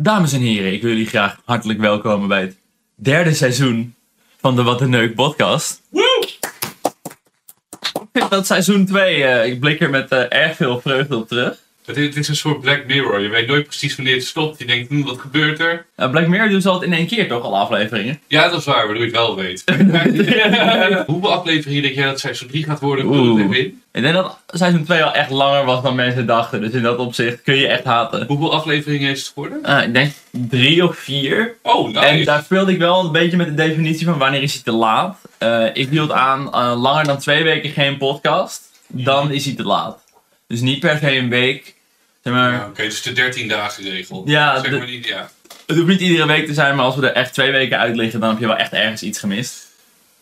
Dames en heren, ik wil jullie graag hartelijk welkomen bij het derde seizoen van de Wat een Neuk podcast. Ik vind dat seizoen 2, ik blik er met eh, erg veel vreugde op terug. Het is, het is een soort Black Mirror. Je weet nooit precies wanneer het stopt. Je denkt, hm, wat gebeurt er? Black Mirror doen ze altijd in één keer toch, al afleveringen? Ja, dat is waar, waardoor je het wel weet. Hoeveel afleveringen denk jij dat seizoen 3 gaat worden? Oeh. Ik denk dat seizoen 2 al echt langer was dan mensen dachten. Dus in dat opzicht kun je echt haten. Hoeveel afleveringen is het geworden? Eh, ik denk drie of vier. Oh, nice. En daar speelde ik wel een beetje met de definitie van wanneer is hij te laat. Eh, ik hield aan eh, langer dan twee weken geen podcast. Dan is hij te laat. Dus niet per se een week. Zeg maar, Ja, Oké, dus de 13 dagen regel. Ja, zeg maar niet, ja. Het hoeft niet iedere week te zijn, maar als we er echt twee weken uit liggen, dan heb je wel echt ergens iets gemist.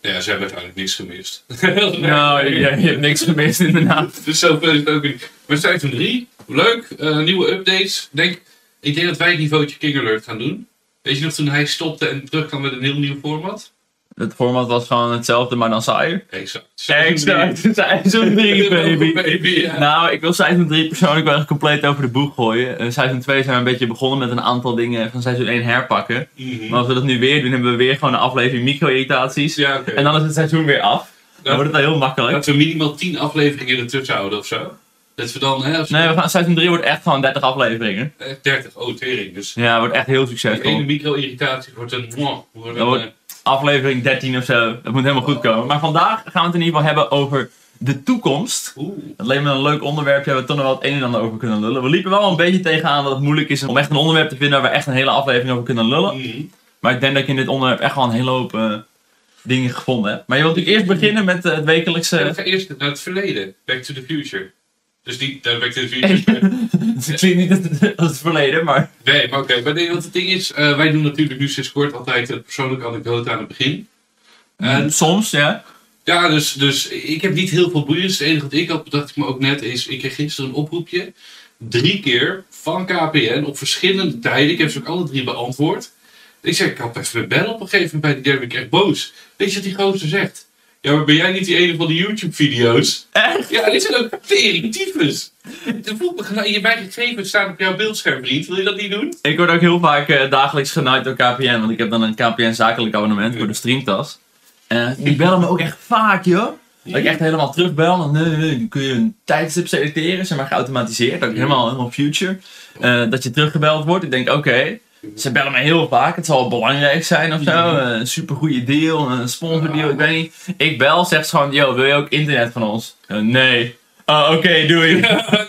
Ja, ze hebben uiteindelijk niks gemist. Nou, je, je hebt niks gemist inderdaad. Dus zoveel is het ook niet. Maar seizoen 3, leuk. eh, nieuwe updates. Denk, ik denk dat wij het niveautje King Alert gaan doen. Weet je nog toen hij stopte en terug kwam met een heel nieuw format? Het format was gewoon hetzelfde, maar dan saaier. Exact. Exact, seizoen 3 baby. baby ja. Nou, ik wil seizoen 3 persoonlijk wel echt compleet over de boeg gooien. Uh, seizoen 2 zijn we een beetje begonnen met een aantal dingen van seizoen 1 herpakken. Mhm. Maar als we dat nu weer doen, hebben we weer gewoon een aflevering micro-irritaties. Ja. En dan is het seizoen weer af. Dan wordt het wel heel makkelijk. Laten we minimaal 10 afleveringen ertussen houden of zo. Dat we dan, hè, Nee, we gaan, seizoen 3 wordt echt gewoon 30 afleveringen. eh, 30, oh tering. Dus Ja, wordt echt heel succesvol. ene micro-irritatie wordt een, wordt Dat een wordt- eh, Aflevering 13 of zo. Dat moet helemaal goed komen. Maar vandaag gaan we het in ieder geval hebben over de toekomst. oeh. Dat leek me een leuk onderwerp. Daar hebben we toch nog wel het een en ander over kunnen lullen. We liepen wel een beetje tegenaan dat het moeilijk is om echt een onderwerp te vinden waar we echt een hele aflevering over kunnen lullen. Mhm. Maar ik denk dat ik in dit onderwerp echt wel een hele hoop eh, dingen gevonden heb. Maar je wilt natuurlijk eerst beginnen met eh, het wekelijkse... We gaan eerst naar het verleden. Back to the future. Dus niet naar Back to the Future. het klinkt niet als- als het verleden, maar... nee, maar oké. Maar nee, wat het ding is, eh, wij doen natuurlijk nu sinds kort altijd een persoonlijke anekdote aan het begin. En Soms, ja. Ja, dus, dus ik heb niet heel veel boeiends. Het enige wat ik had, bedacht ik me ook net, is ik kreeg gisteren een oproepje. Drie keer van KPN op verschillende tijden. Ik heb ze ook alle drie beantwoord. Ik zeg, ik had even bellen op een gegeven moment bij die derde. Ik echt boos. Weet je wat die gozer zegt? Ja, maar ben jij niet die ene van de YouTube-video's? Echt? Ja, dit zijn ook tering tyfus. De voel me gelijk- je mijn gegevens staan op jouw beeldscherm, vriend. Wil je dat niet doen? Ik word ook heel vaak eh, dagelijks genaaid door KPN, want ik heb dan een KPN zakelijk abonnement voor de streamtas. En die bellen me ook echt vaak, joh. Dat ik echt helemaal terugbel. En, nee, nee, nee, dan kun je een tijdstip selecteren, zeg maar geautomatiseerd. Ook helemaal, helemaal future. Eh, dat je teruggebeld wordt. Ik denk, oké. Ze bellen me heel vaak. Het zal belangrijk zijn of zo. Eh, Een supergoeie deal, een sponsordeal, ik weet niet. Ik bel, zegt ze gewoon, yo, wil je ook internet van ons? Eh, nee. Oh, oké, doei.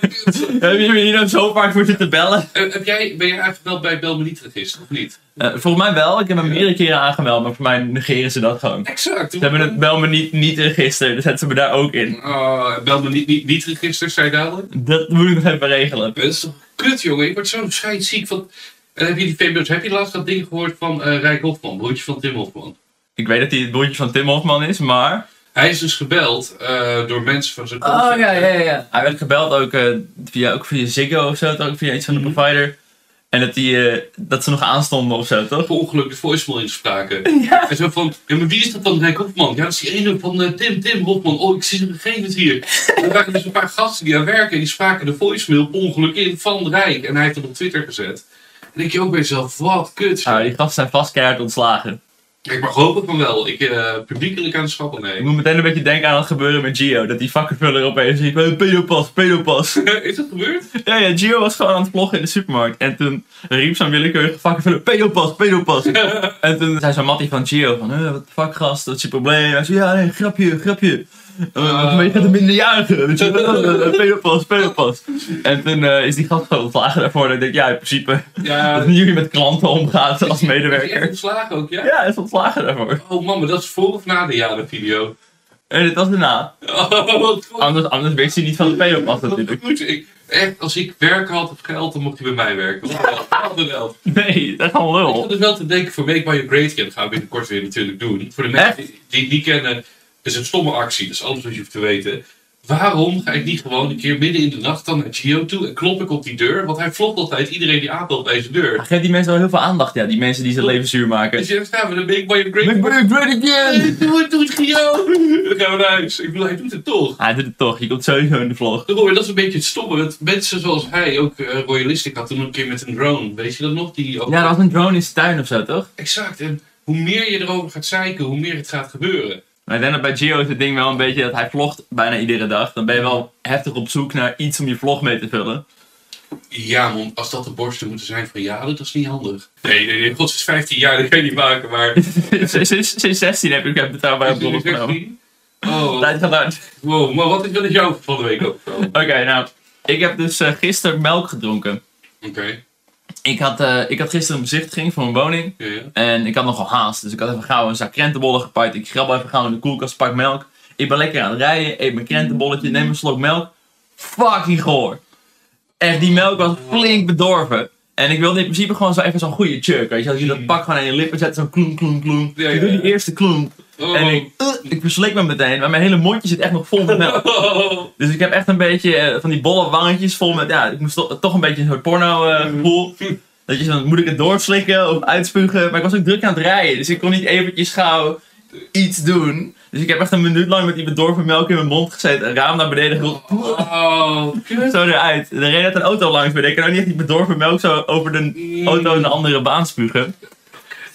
Heb je me hier nou zo vaak voor zitten bellen? Eh, heb jij, ben jij aangemeld bij Belmeniet register of niet? Volgens mij wel. Ik heb hem meerdere keren aangemeld, maar voor mij negeren ze dat gewoon. Exact. Ze hebben het bel me niet, niet register, dus zetten ze me daar ook in. Oh, Belmeniet niet, niet register, zei je dadelijk? Dat moet ik nog even regelen. Dat is toch kut, jongen? Ik word zo scheidsziek van... En heb je die heb je laatst dat ding gehoord van eh Rijk Hofman, broertje van Tim Hofman? Ik weet dat hij het broertje van Tim Hofman is, maar... Hij is dus gebeld eh, door mensen van zijn Oh ja, ja, ja. Hij werd gebeld ook, eh, via, ook via Ziggo of zo, ook via iets van de Mhm. provider. En dat, die, eh, dat ze nog aanstonden of zo, toch? Per ongeluk de voicemail inspraken. Ja. En zo van, ja, maar wie is dat dan, Rijk Hofman? Ja, dat is die ene van eh, Tim, Tim Hofman. Oh, ik zie zijn gegevens hier. En er waren dus een paar gasten die aan werken en die spraken de voicemail per ongeluk in van Rijk. En hij heeft het op Twitter gezet. En denk je ook bij jezelf, wat kut. Die gasten zijn vast keihard ontslagen. Ik mag hopen van wel. Ik uh, publiekelijk aan de schappen Ik nemen. moet meteen een beetje denken aan het gebeuren met Gio. Dat die vakkenvuller opeens riep, "Hey, pedopas, pedopas. is dat gebeurd? Ja, ja, Gio was gewoon aan het vloggen in de supermarkt. En toen riep zo'n willekeurige vakkenvuller, pedopas, pedopas. en toen zei zo'n mattie van Gio van, "Eh, wat de fuck gast, wat is je probleem? Hij zei, ja, nee, grapje, grapje. Uh, maar je gaat een minderjarige, weet Eh, pedopas, pedopas. En toen eh, is die gast gewoon ontslagen daarvoor. Dat ik denk, ja, in principe, Ja, dat nu je met klanten omgaat als Is hij medewerker. ontslagen ook, ja? Ja, hij is ontslagen daarvoor. Oh man, maar dat is voor of na de jaren video? En dit was daarna. Oh. Anders, anders wist hij niet van de pedopas natuurlijk. goed. Ik, echt, als ik werk had of geld, dan mocht hij bij mij werken. Wat. Nee, dat is gewoon Ik lul. zat dus wel te denken voor Make My Great Again. Dat gaan we binnenkort weer natuurlijk doen. Voor de mensen die, die niet kennen, is een stomme actie. Dat is alles wat je hoeft te weten. Waarom ga ik niet gewoon een keer midden in de nacht dan naar Gio toe en klop ik op die deur? Want hij vlogt altijd iedereen die aanbelt bij zijn deur. Geef die mensen wel heel veel aandacht, ja. Die mensen die zijn leven zuur maken. Dus je staan we de Big Boy Great Make Boy great again! Doe het, doe het, Gio! Dan gaan we naar huis. Ik bedoel, hij doet het toch. Hij doet het toch, je komt sowieso in de vlog. Dat is een beetje het stomme. Want mensen zoals hij, ook uh, Royalistic had toen een keer met een drone. Weet je dat nog? Die ook... Ja, dat was een drone in zijn tuin of zo, toch? Exact. En hoe meer je erover gaat zeiken, hoe meer het gaat gebeuren. Maar ik denk dat bij Gio is het ding wel een beetje dat hij vlogt bijna iedere dag. Dan ben je wel heftig op zoek naar iets om je vlog mee te vullen. Ja, man, als dat de borsten moeten zijn van ja, dat is niet handig. Nee, nee, nee, god, is 15 jaar, dat kan je niet maken, maar... sinds, sinds 16 heb ik betrouwbare bronnen genomen. Oh, Tijd gaat uit. wow, maar wat is, is jouw van de week ook? Oké. Oké, nou, ik heb dus uh, gisteren melk gedronken. Ik had, uh, ik had gisteren een bezichtiging voor mijn woning. Ja, ja. En ik had nogal haast. Dus ik had even gauw een zak krentenbollen gepakt. Ik grab even gauw in de koelkast, pak melk. Ik ben lekker aan het rijden, eet mijn krentenbolletje, neem een slok melk. Fucking goor. Echt, die melk was flink bedorven. En ik wilde in principe gewoon zo even zo'n goede chug. Weet je, als je dat pak gewoon aan je lippen zet, zo'n kloen, kloen, kloen. Ja, ja, Ik doe die eerste kloen. Oh. En ik, uh, ik verslik me meteen, maar mijn hele mondje zit echt nog vol met melk. Oh. Dus ik heb echt een beetje eh, van die bolle wangetjes vol met, ja, ik moest to- toch een beetje een soort porno eh, gevoel. Dat je zo, moet ik het doorslikken of uitspugen? Maar ik was ook druk aan het rijden, dus ik kon niet eventjes gauw iets doen. Dus ik heb echt een minuut lang met die bedorven melk in mijn mond gezeten, raam naar beneden gerold, Oh, zo eruit. Er reed net een auto langs me, ik kan ook niet echt die bedorven melk zo over de auto in de andere baan spugen.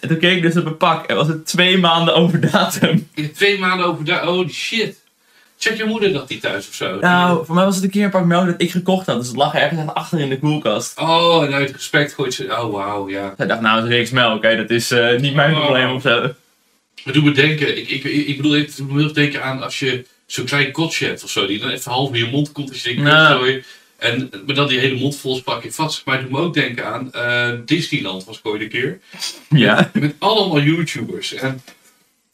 En toen keek ik dus op mijn pak en was het twee maanden over datum. Twee maanden over daar. Oh shit. Check je moeder dat die thuis of zo? Nou, voor mij was het een keer een pak melk dat ik gekocht had, dus het lag ergens achter in de koelkast. Oh, en uit respect gooit ze. Oh, wauw, ja. Zij dacht, nou, het is reeks melk, hè. dat is eh, niet mijn Oh. probleem of zo. Maar doe me denken. Ik, ik, ik bedoel, ik me heel denken aan als je zo'n klein kotje hebt of zo. Die dan even half in je mond komt. Als je denkt, Nou. En maar dan die hele mond vol pak je vast. Maar het doet me ook denken aan eh, Disneyland was ik ooit een keer. Ja. Met allemaal YouTubers. En,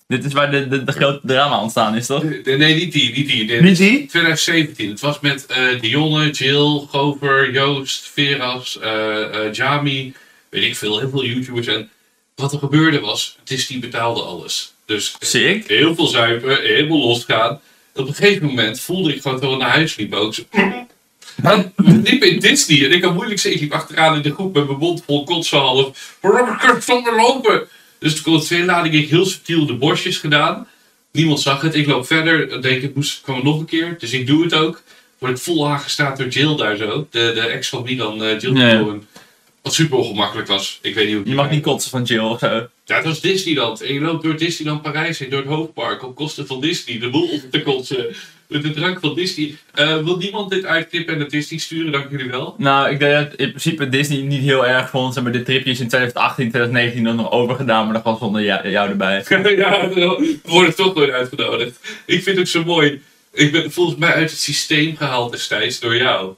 Dit is waar de, de, de grote drama ontstaan is, toch? nee, nee, niet die. Niet die. Dit Niet is die? 2017. Het was met eh Dionne, Jill, Gover, Joost, Veras, eh eh, Jami. Weet ik veel. Heel veel YouTubers. En wat er gebeurde was, Disney betaalde alles. Dus Sick. heel veel zuipen, helemaal losgaan. Op een gegeven moment voelde ik gewoon dat we naar huis liepen ook zo. En we liepen in Disney en ik had moeilijk zeggen. Ik liep achteraan in de groep met mijn mond vol kotsen half. Waarom kan ik zonder lopen? Dus toen kon het twee lading ik heel subtiel de borstjes gedaan. Niemand zag het. Ik loop verder. Dan denk ik, moest kwam het nog een keer. Dus ik doe het ook. Word ik vol aangestaat door Jill daar zo. De, de ex van Milan, eh Jill. Cohen. Wat super ongemakkelijk was. Ik weet niet hoe Je mag niet kotsen van Jill of zo. Ja, het was Disneyland. En je loopt door Disneyland Parijs heen, door het hoofdpark, op kosten van Disney. De boel op te kotsen. Met de drank van Disney. Eh, wil niemand dit uitknippen en naar Disney sturen? Dank jullie wel. Nou, ik denk dat in principe Disney niet heel erg vond. Zeg maar, de tripjes in 2018, 2019 dan nog overgedaan, maar dat was zonder jou, jou erbij. ja, we worden toch nooit uitgenodigd. Ik vind het zo mooi. Ik ben volgens mij uit het systeem gehaald destijds door jou.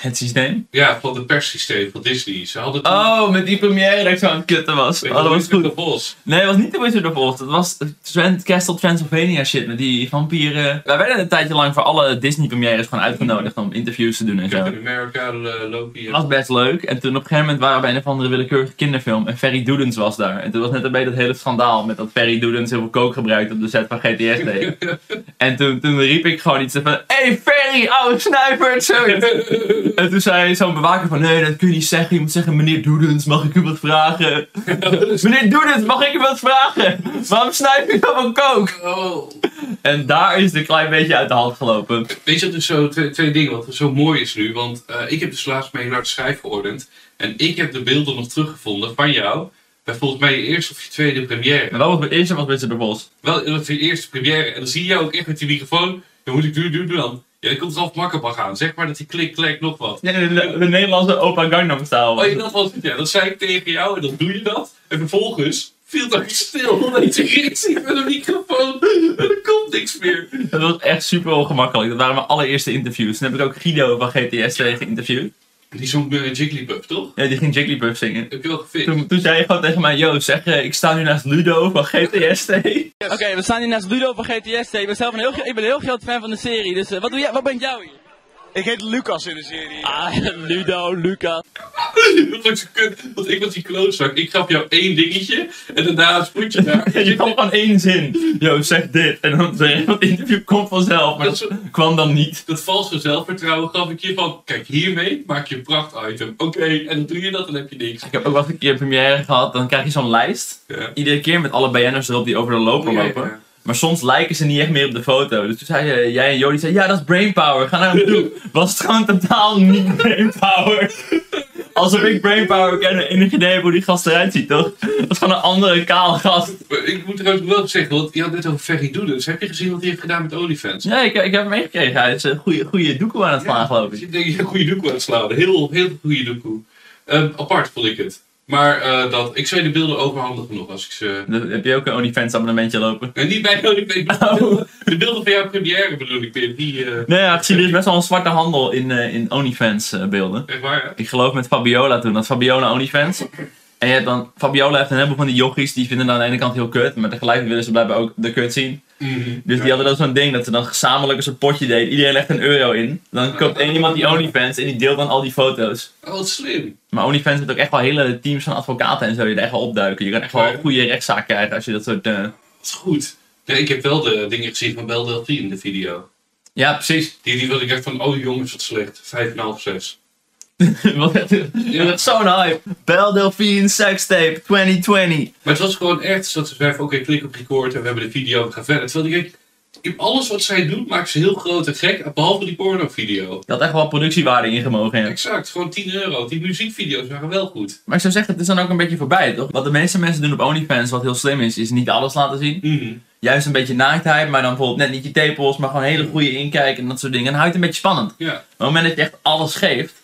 Het systeem? Ja, van het perssysteem van Disney. Ze hadden toen... Oh, met die première dat ik zo aan het kutten was. Weet Oh, dat was goed. Oz. Nee, het was niet de Wizard of Oz. Het was Trent Castle Transylvania shit met die vampieren. Wij werden een tijdje lang voor alle Disney premières gewoon uitgenodigd om interviews te doen en zo. Captain America, eh, Loki. Dat was best leuk. En toen op een gegeven moment waren we bij een of andere willekeurige kinderfilm. En Ferry Doedens was daar. En toen was net een beetje dat hele schandaal. Met dat Ferry Doedens heel veel coke gebruikt op de set van GTS deed. en toen, toen riep ik gewoon iets van... Hey Ferry, oude snuifert! Zoiets. en toen zei zo'n bewaker van... Nee, dat kun je niet zeggen. Je moet zeggen... Meneer Doedens, mag ik u wat vragen? Meneer Doedens, mag ik u wat vragen? Waarom snuif je dan van coke? Oh. En daar is het een klein beetje uit de hand gelopen. Weet je, dat is zo twee, twee dingen wat zo mooi is nu. Want eh, ik heb dus laatst mee naar de schijf geordend. En ik heb de beelden nog teruggevonden van jou. Bij volgens mij je eerste of je tweede première. En wat was mijn eerste was Wizard of Oz. Wel, dat was je eerste première. En dan zie je jou ook echt met die microfoon. Dan moet ik doen, doen, doen dan. Ja, dan komt Ralf Mak op aan. Zeg maar dat hij klik, klik, nog wat. Ja, de, de, de Nederlandse Opa Gangnam Style. Oh, ja, dat was het. Ja, dat zei ik tegen jou en dan doe je dat. En vervolgens viel dat stil. Je ging zien met een microfoon. En er komt niks meer. Dat was echt super ongemakkelijk. Dat waren mijn allereerste interviews. Toen heb ik ook Guido van GTS tegen geïnterviewd. Die zong uh, Jigglypuff, toch? Ja, die ging Jigglypuff zingen. Heb je wel gefixt? Toen, toen zei je gewoon tegen mij, yo, zeg, eh, ik sta nu naast Ludo van GTS. Oké, we staan hier naast Ludo van GTS. Ik ben zelf een heel, ik ben een heel groot fan van de serie. Dus eh, wat, doe jij, wat brengt jou hier? Ik heet Lucas in de serie. Ah, Ludo, Lucas. Dat was zo kut, want ik was die klootzak. Ik gaf jou één dingetje en daarna spoed je daar. Je kwam gewoon één zin. Yo, zeg dit. En dan zeg je, het interview komt vanzelf. Maar Dat kwam dan niet. Dat valse zelfvertrouwen gaf ik je van, kijk hiermee maak je een prachtitem. Oké, en dan doe je dat en dan heb je niks. Ik heb ook wel eens een keer een première gehad. Dan krijg je zo'n lijst. Ja. Iedere keer met alle BN'ers erop die over de loper ja, lopen. ja. Maar soms lijken ze niet echt meer op de foto. Dus toen zei je, jij en Jody zei, ja dat is brainpower, ga naar hem toe. Was het gewoon totaal niet brainpower. Alsof ik brainpower ken en enig idee hoe die gast eruit ziet, toch? Dat is gewoon een andere kale gast. Ik moet trouwens wel zeggen, want je had net over Ferry Doedens. Heb je gezien wat hij heeft gedaan met OnlyFans? Ja, ik, ik heb hem meegekregen. Hij is een goede, goede doekoe aan het slaan, geloof ik. Ik denk, een goede doekoe aan het slaan. Heel, heel goede doekoe. Ehm, apart vond ik het. Maar eh, dat, ik zou je de beelden overhandigen nog als ik ze... Heb je ook een OnlyFans abonnementje lopen. En niet bij OnlyFans. Oh. De beelden van jouw première bedoel ik weer. Die, eh, Nee, ja, gezien er is best wel een zwarte handel in, eh, in OnlyFans eh, beelden. echt waar, ja? Ik geloof met Fabiola toen, dat Fabiola OnlyFans. En je hebt dan, Fabiola heeft een heleboel van die yogis, die vinden dan aan de ene kant heel kut, maar tegelijk willen ze blijkbaar ook de kut zien. Mhm. Dus die hadden dan zo'n ding dat ze dan gezamenlijk een soort potje deden. Iedereen legt een euro in. Dan koopt één iemand die OnlyFans en die deelt dan al die foto's. Oh, wat slim. Maar OnlyFans heeft ook echt wel hele teams van advocaten en zo die er echt wel opduiken. Je kan echt wel een goede rechtszaak krijgen als je dat soort... eh, Dat is goed. Nee, ik heb wel de dingen gezien van Bel Delphine in de video. Ja, precies. Die, die wilde ik echt van, oh jongens, wat slecht. 5,5, 6. Dat is zo'n hype. Bel Delphine Sextape 2020. Maar het was gewoon echt dat ze zei van, oké, klik op record en we hebben de video, we gaan verder. Terwijl ik denk, ik- alles wat zij doet, maakt ze heel groot en gek, behalve die porno-video. Je had echt wel productiewaarde ingemogen. Ja. Exact, gewoon 10 euro. Die muziekvideo's waren wel goed. Maar ik zou zeggen, het is dan ook een beetje voorbij, toch? Wat de meeste mensen doen op OnlyFans, wat heel slim is, is niet alles laten zien. Mhm. Juist een beetje naaktheid, maar dan bijvoorbeeld net niet je tepels, maar gewoon hele goede inkijk en dat soort dingen. En dan houdt het een beetje spannend. Ja. Maar op het moment dat je echt alles geeft,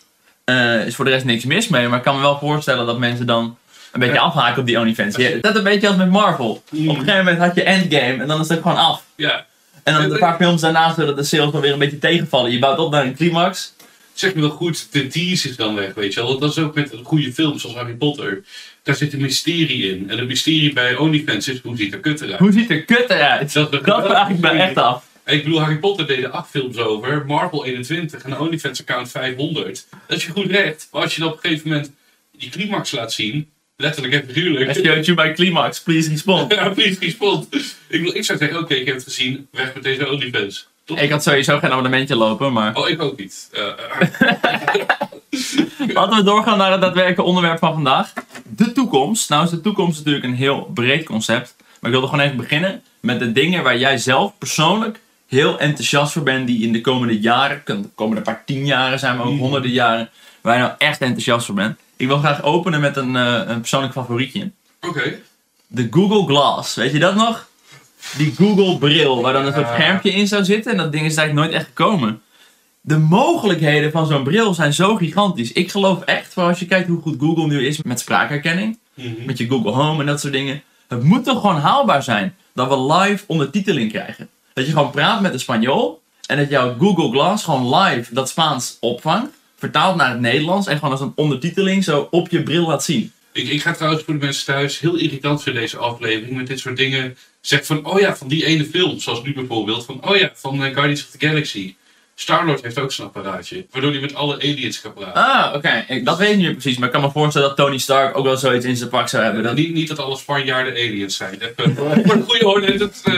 eh, is voor de rest niks mis mee. Maar ik kan me wel voorstellen dat mensen dan een beetje afhaken op die OnlyFans. Je, dat een beetje als met Marvel. Mm. Op een gegeven moment had je Endgame en dan is het gewoon af. Ja. En dan een paar films daarna zodat de sales dan weer een beetje tegenvallen. Je bouwt op naar een climax. Zeg me wel goed, de tease is dan weg, weet je wel. Dat is ook met goede films zoals Harry Potter. Daar zit een mysterie in. En het mysterie bij OnlyFans is, hoe ziet er kut eruit? Hoe ziet er kut eruit? Dat, Dat vraag ik me echt af. Ik bedoel, Harry Potter deed er acht films over, Marvel 21 en OnlyFans account 500. Dat is je goed recht. Maar als je dan op een gegeven moment die climax laat zien, letterlijk en figuurlijk. Je by climax, please respond. Ja, please respond. Ik, bedoel, ik zou zeggen, oké, ik heb het gezien, weg met deze OnlyFans. Ik had sowieso geen abonnementje lopen, maar Oh, ik ook niet. Eh, eh, laten we doorgaan naar het daadwerkelijke onderwerp van vandaag. De toekomst. Nou is de toekomst natuurlijk een heel breed concept. Maar ik wilde gewoon even beginnen met de dingen waar jij zelf persoonlijk heel enthousiast voor bent. Die in de komende jaren, de komende paar tien jaren zijn, maar ook Mhm. honderden jaren, waar je nou echt enthousiast voor bent. Ik wil graag openen met een, eh, een persoonlijk favorietje. Oké. De Google Glass. Weet je dat nog? Die Google bril, waar dan een soort schermpje in zou zitten. En dat ding is eigenlijk nooit echt gekomen. De mogelijkheden van zo'n bril zijn zo gigantisch. Ik geloof echt, voor als je kijkt hoe goed Google nu is met spraakherkenning. Mhm. Met je Google Home en dat soort dingen. Het moet toch gewoon haalbaar zijn dat we live ondertiteling krijgen. Dat je gewoon praat met een Spanjool. En dat jouw Google Glass gewoon live dat Spaans opvangt. Vertaalt naar het Nederlands. En gewoon als een ondertiteling zo op je bril laat zien. Ik, ik ga trouwens voor de mensen thuis heel irritant vinden deze aflevering met dit soort dingen. Zeg van, oh ja, van die ene film, zoals nu bijvoorbeeld. Van, oh ja, van eh, Guardians of the Galaxy. Star-Lord heeft ook zo'n apparaatje. Waardoor hij met alle aliens kan praten. Ah, oké. Dat weet ik niet precies. Maar ik kan me voorstellen dat Tony Stark ook wel zoiets in zijn pak zou hebben. Dat... Niet, niet dat alle Spanjaarden aliens zijn. Voor de goede orde. Dat, eh,